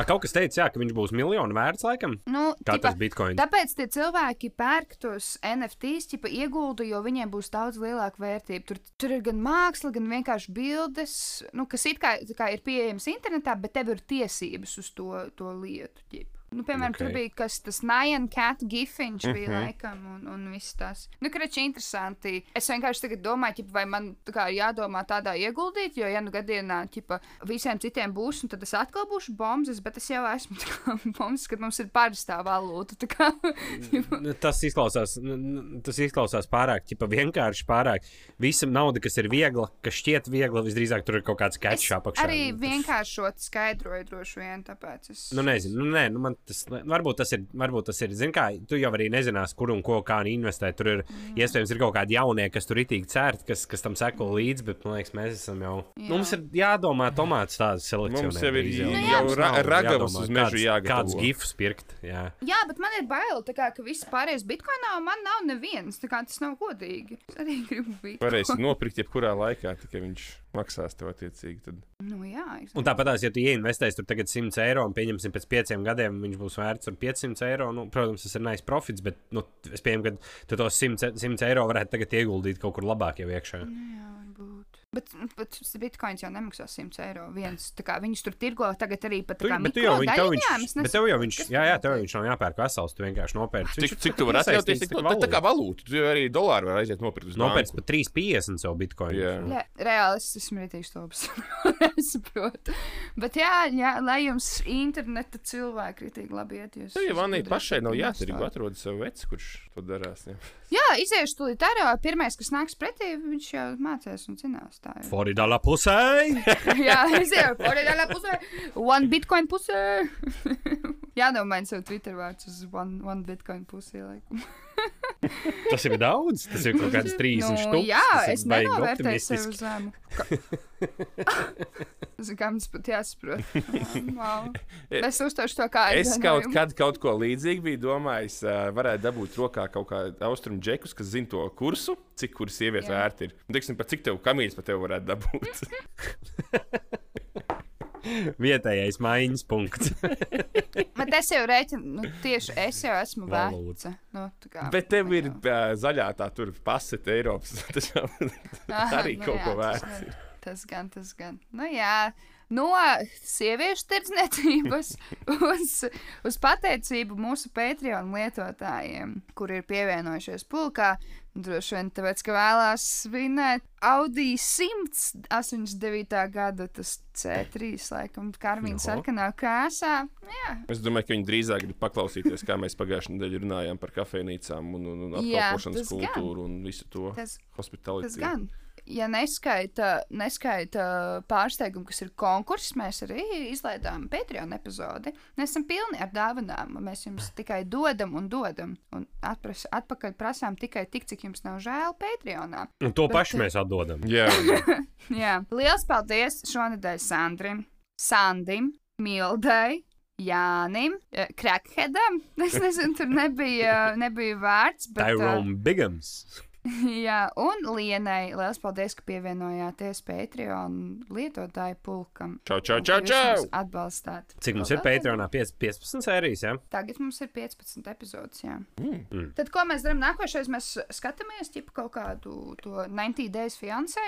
A, kaut kas teica, jā, ka viņš būs miljonu vērts, laikam. nu, Kā tipa, tas bitcoins? Tāpēc tie cilvēki pērk tos NFTs, tipa ieguldu, jo viņiem būs daudz lielāka vērtība. Tur, tur ir gan māksla, gan vienkārši bildes, nu, kas it kā, kā ir pieejamas internetā, bet tev ir tiesības uz to, to lietu. Ģip. Nu, piemēram, okay. tur bija kas tas Nyan Cat gifiņš, bija Mhm. laikam, un, un viss tas. Nu, krači, interesanti. Es vienkārši tagad domāju, ķipa, vai man tā jādomā tādā ieguldīt, jo, ja nu gadienā, ķipa, visiem citiem būs, un tad es atkal būšu bombas, bet es jau esmu bombas, kad mums ir parastā valūta. kā, Tas izklausās, tas izklausās pārāk ķipa, vienkārši. Pārāk. Visa nauda, kas ir viegla, kas šķiet viegla, visdrīzāk tur ir kaut kāds catch apakšā. arī vienkāršot skaidroju droši vien, tāpēc es. Nu, nezinu, nu, nē, nu, man tas, varbūt tas ir, varbūt tas ir, zin kā, tu jau arī nezinās, kur un ko kā investēt. Tur ir, mm. iespējams, ir kaut kādi jaunie, kas tur itīgi cērt, kas, kas tam seko līdzi, bet, man liekas, mēs esam jau, Jā. jā. mums ir jādomā tomāts tādas selekcijas. Mums jau ir Nu jā, jau ra ragavas uz mežu jāgatavo. Kāds gifs pirkt, jā. Jā, bet man ir bail, tā kā, ka viss pārējais bitkoinā, un man nav neviens. Tā kā tas nav godīgi. Es arī gribu būt. Varēsi nopirkt jebkurā laikā, tikai viņš maksās tev attiecīgi. Tad. Nu, jā, Un tāpat, ja tu ieinvestēsi tur tagad 100 eiro un pieņemsim pēc pieciem gadiem, viņš būs vērts ar 500 eiro. Nu, protams, tas ir nice profits, bet nu, es pieņemu, ka tu tos 100, 100 eiro varētu tagad ieguldīt kaut kur labāk jau iekšā. Nu, jā. Bet, bet bitkoins jau nemaksā 100 eiro. Viens, kā viņus tur tirgo tagad arī pat Tu, tā kā bet tu jau, viņ, tev viņš, es bet tev jau viņš, jā, jā, tev viņš nav jāpērk vesels, tu vienkārši nopērci. Cik, cik tu vari atļauties? Tik, tā, tā kā valūta. Tu jau arī dolāru vari aiziet nopirkt banku. par 3,50 savu bitkoinu. Jā. Jā, reāli es esmu rītīgs tops. es saprotu. Bet jā, jā, lai jums interneta cilvēki rītīgi labi iet. Jūs, jau jūs Vanī gudri pašai nav investori. atrod sev veci, kurš to darās. Jā. Jā, iziešu tūlīt ārā. Pirmais, kas nāks pretī, viņš jau mācīs un zinās. Tā ir. Floridā pusē! Jā, iziešu Floridā pusē. One bitcoin pusē. Jānomaina savu Twitter vārdu uz one, one bitcoin pusē. Laikam. Tas ir daudz, tas ir kaut kāds 30 Nu, štuks. jā, es nenovērtēju sevi zemu. Mums pat jāsaprot. Wow. Es uztaušu to kā Es kaut aizvainojumu. kad kaut ko līdzīgu biju domājis, varētu dabūt rokā kaut kādu austrumu džekus, kas zina to kursu, cik kur sieviete Jā. vērti ir. Un, Teiksim, pat cik tev kamīļas pat tev varētu dabūt. Vietējais maiņas punkts. Bet es jau rēķinu, nu, tieši es jau esmu veca. Nu, kā, Bet tev ir uh, zaļā tā tur pasete Eiropas. Tas jau Aha, arī nu kaut jā, ko tas vērts. ir. Tas gan, tas gan. Nu, jā, no sieviešu tirdzniecības uz, uz pateicību mūsu Patreon lietotājiem, kur ir pievienojušies pulkā. Droši vien tāpēc, ka vēlās svinēt Audi 189. gada, tas C3, laikam, karmīna sarkanā krāsā. Jā, Es domāju, ka viņi drīzāk grib paklausīties, kā mēs pagājušajā nedēļā runājām par kafejnīcām un, un, un Jā, apkalpošanas gan. kultūru un visu to tas, hospitālitāti. tas gan. Ja neskaita, neskaita pārsteigumu, kas ir konkurss, mēs arī izlaidām Patreon epizodi. Mēs esam pilni ar dāvanām. Mēs jums tikai dodam un dodam. Un atpras, atpakaļ prasām tikai tik, cik jums nav žēl Patreonā. Un to Bet- pašu mēs atdodam. Jā, Jā. Liels paldies šonadēļ Sandrim, Sandim, Mildai. Jānim, eh, Krakheadam. Es nezinu, tur nebija, nebija vārds. Bet, eh, Tyrone Bigams. Jā, un Lienai, liels paldies, ka pievienojāties Patreon lietotāju pulkam. Čau, čau, čau, čau! Atbalstāt. Cik mums ir Patreonā? Piec- 15 sērijas, jā? Tagad mums ir 15 epizodes. Jā. Mm. Mm. Tad, ko mēs darām nākošais, mēs skatāmies ķipa, kaut kādu to 90 days fiancē.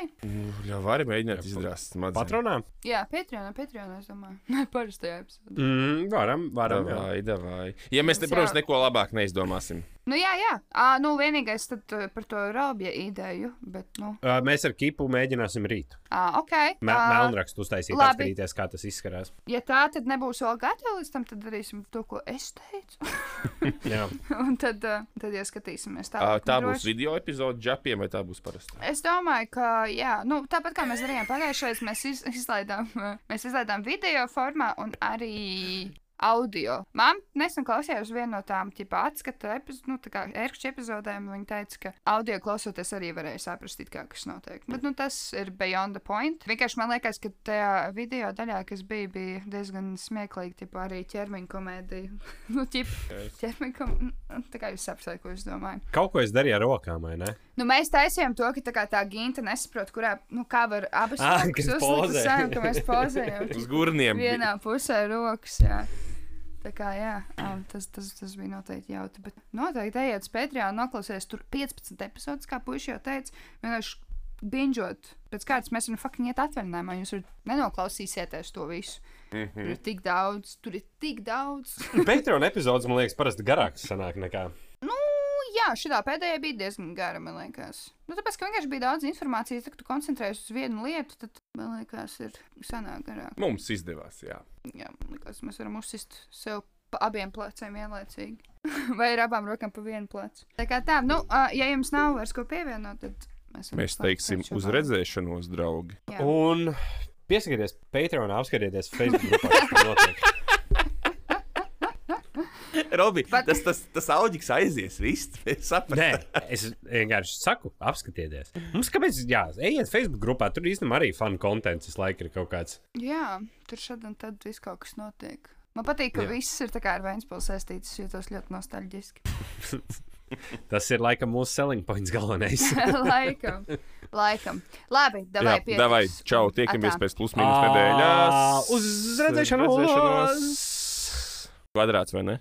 Jā, vari mēģināt izdarīt smadzenes. Patronā? Jā, Patreonā, Patreonā, es domāju, parastajā epizodē. Mm, varam, varam. Davai, davai. Ja mēs, ne, Jā. protams, neko labāk neizdomāsim. Nu, jā, jā. À, nu, vienīgais tad uh, par to rābja ideju, bet, nu, Uh, mēs ar kipu mēģināsim rīt. à, ok. Me ā, Melnrakstu uztaisīt, labi. apskatīties, kā tas izskatās. Ja tā tad nebūs vēl gatava līdz tam, tad darīsim to, ko es teicu. Jā. Un tad, uh, tad ieskatīsimies tālāk. Tā Un būs video epizode džapiem, vai tā būs parasta? Es domāju, ka jā, nu, tāpat kā mēs darījām pagājušajā, mēs iz, izlaidām, uh, mēs izlaidām video formā un arī audio. Man nesen klausījos vienu no tām tipa atskata epizodēm, nu, tā kā ērkšķa epizodēm, un viņi teica, ka audio klausoties arī varēja saprast, kā kas notiek. Bet, nu, tas ir beyond the point. Vienkārši man liekas, ka tajā video daļā, kas bija, bija diezgan smieklīgi, tipa arī ķermeņa komēdija. nu, tipa ķermeņa komēdija. Tā kā jūs saprotat, ko es domāju. Kaut ko es darīju ar rokām, vai ne? Nu, mēs taisījām to, ka tā, kā tā ginta nesaprot, kurā, nu, kā var abas rokas kas uzlikt uz sevi, ka mēs pozējam. Uz gurniem. Vienā pusē rokas, jā. Tā kā, jā, ā, tas, tas, tas bija noteikti jautri. Bet noteikti ejiet uz Patreon, noklausieties tur 15 epizodes, kā puiši jau teica. Vienkārši binžot. Pēc kārtas mēs varam fucking iet atvaļinājumā. Jūs nenoklausīsieties to visu. Mhm. Tur ir tik daudz, tur ir tik daudz. Patreon epizodes, man liekas, parasti garāks sanāk nekā. Jā, šī pēdējā bija diezgan gara, man liekas. Nu, tāpēc, ka vienkārši bija daudz informācijas, tad, kad tu koncentrējies uz vienu lietu, tad, man liekas, ir sanāk garāk. Mums izdevās, jā. Jā, man liekas, mēs varam uzsist sev pa abiem pleciem vienlaicīgi. Vai ar abām rokām pa vienu plecu. Tā kā tā, nu, ja jums nav vairs ko pievienot, tad mēs Mēs teiksim uz redzēšanos, draugi. Jā. Un piesakieties Patreonā, apskatieties Facebook grupā, kas tur notiek. Robi, Bet- tas, tas, tas auģis aizies. Viss, es saprotu. Nē, es vienkārši saku, apskatieties. Mums kāpēc, jā, ejiet Facebook grupā, tur īstenībā arī fanu kontents visu laiku ir kaut kāds. Jā, tur šad un tad viss kaut kas notiek. Man patīk, ka Jā. Viss ir tā kā ar Vēnspilsnu saistīts. Es jūtos ļoti nostalģiski. Tas ir laikam mūsu selling points galvenais. laikam. Laikam. Labi, davai Jā, pie. davai, čau, tiekamies pēc plus-minus nedēļas. Uz redzēšanos! Kvadrāts vai ne?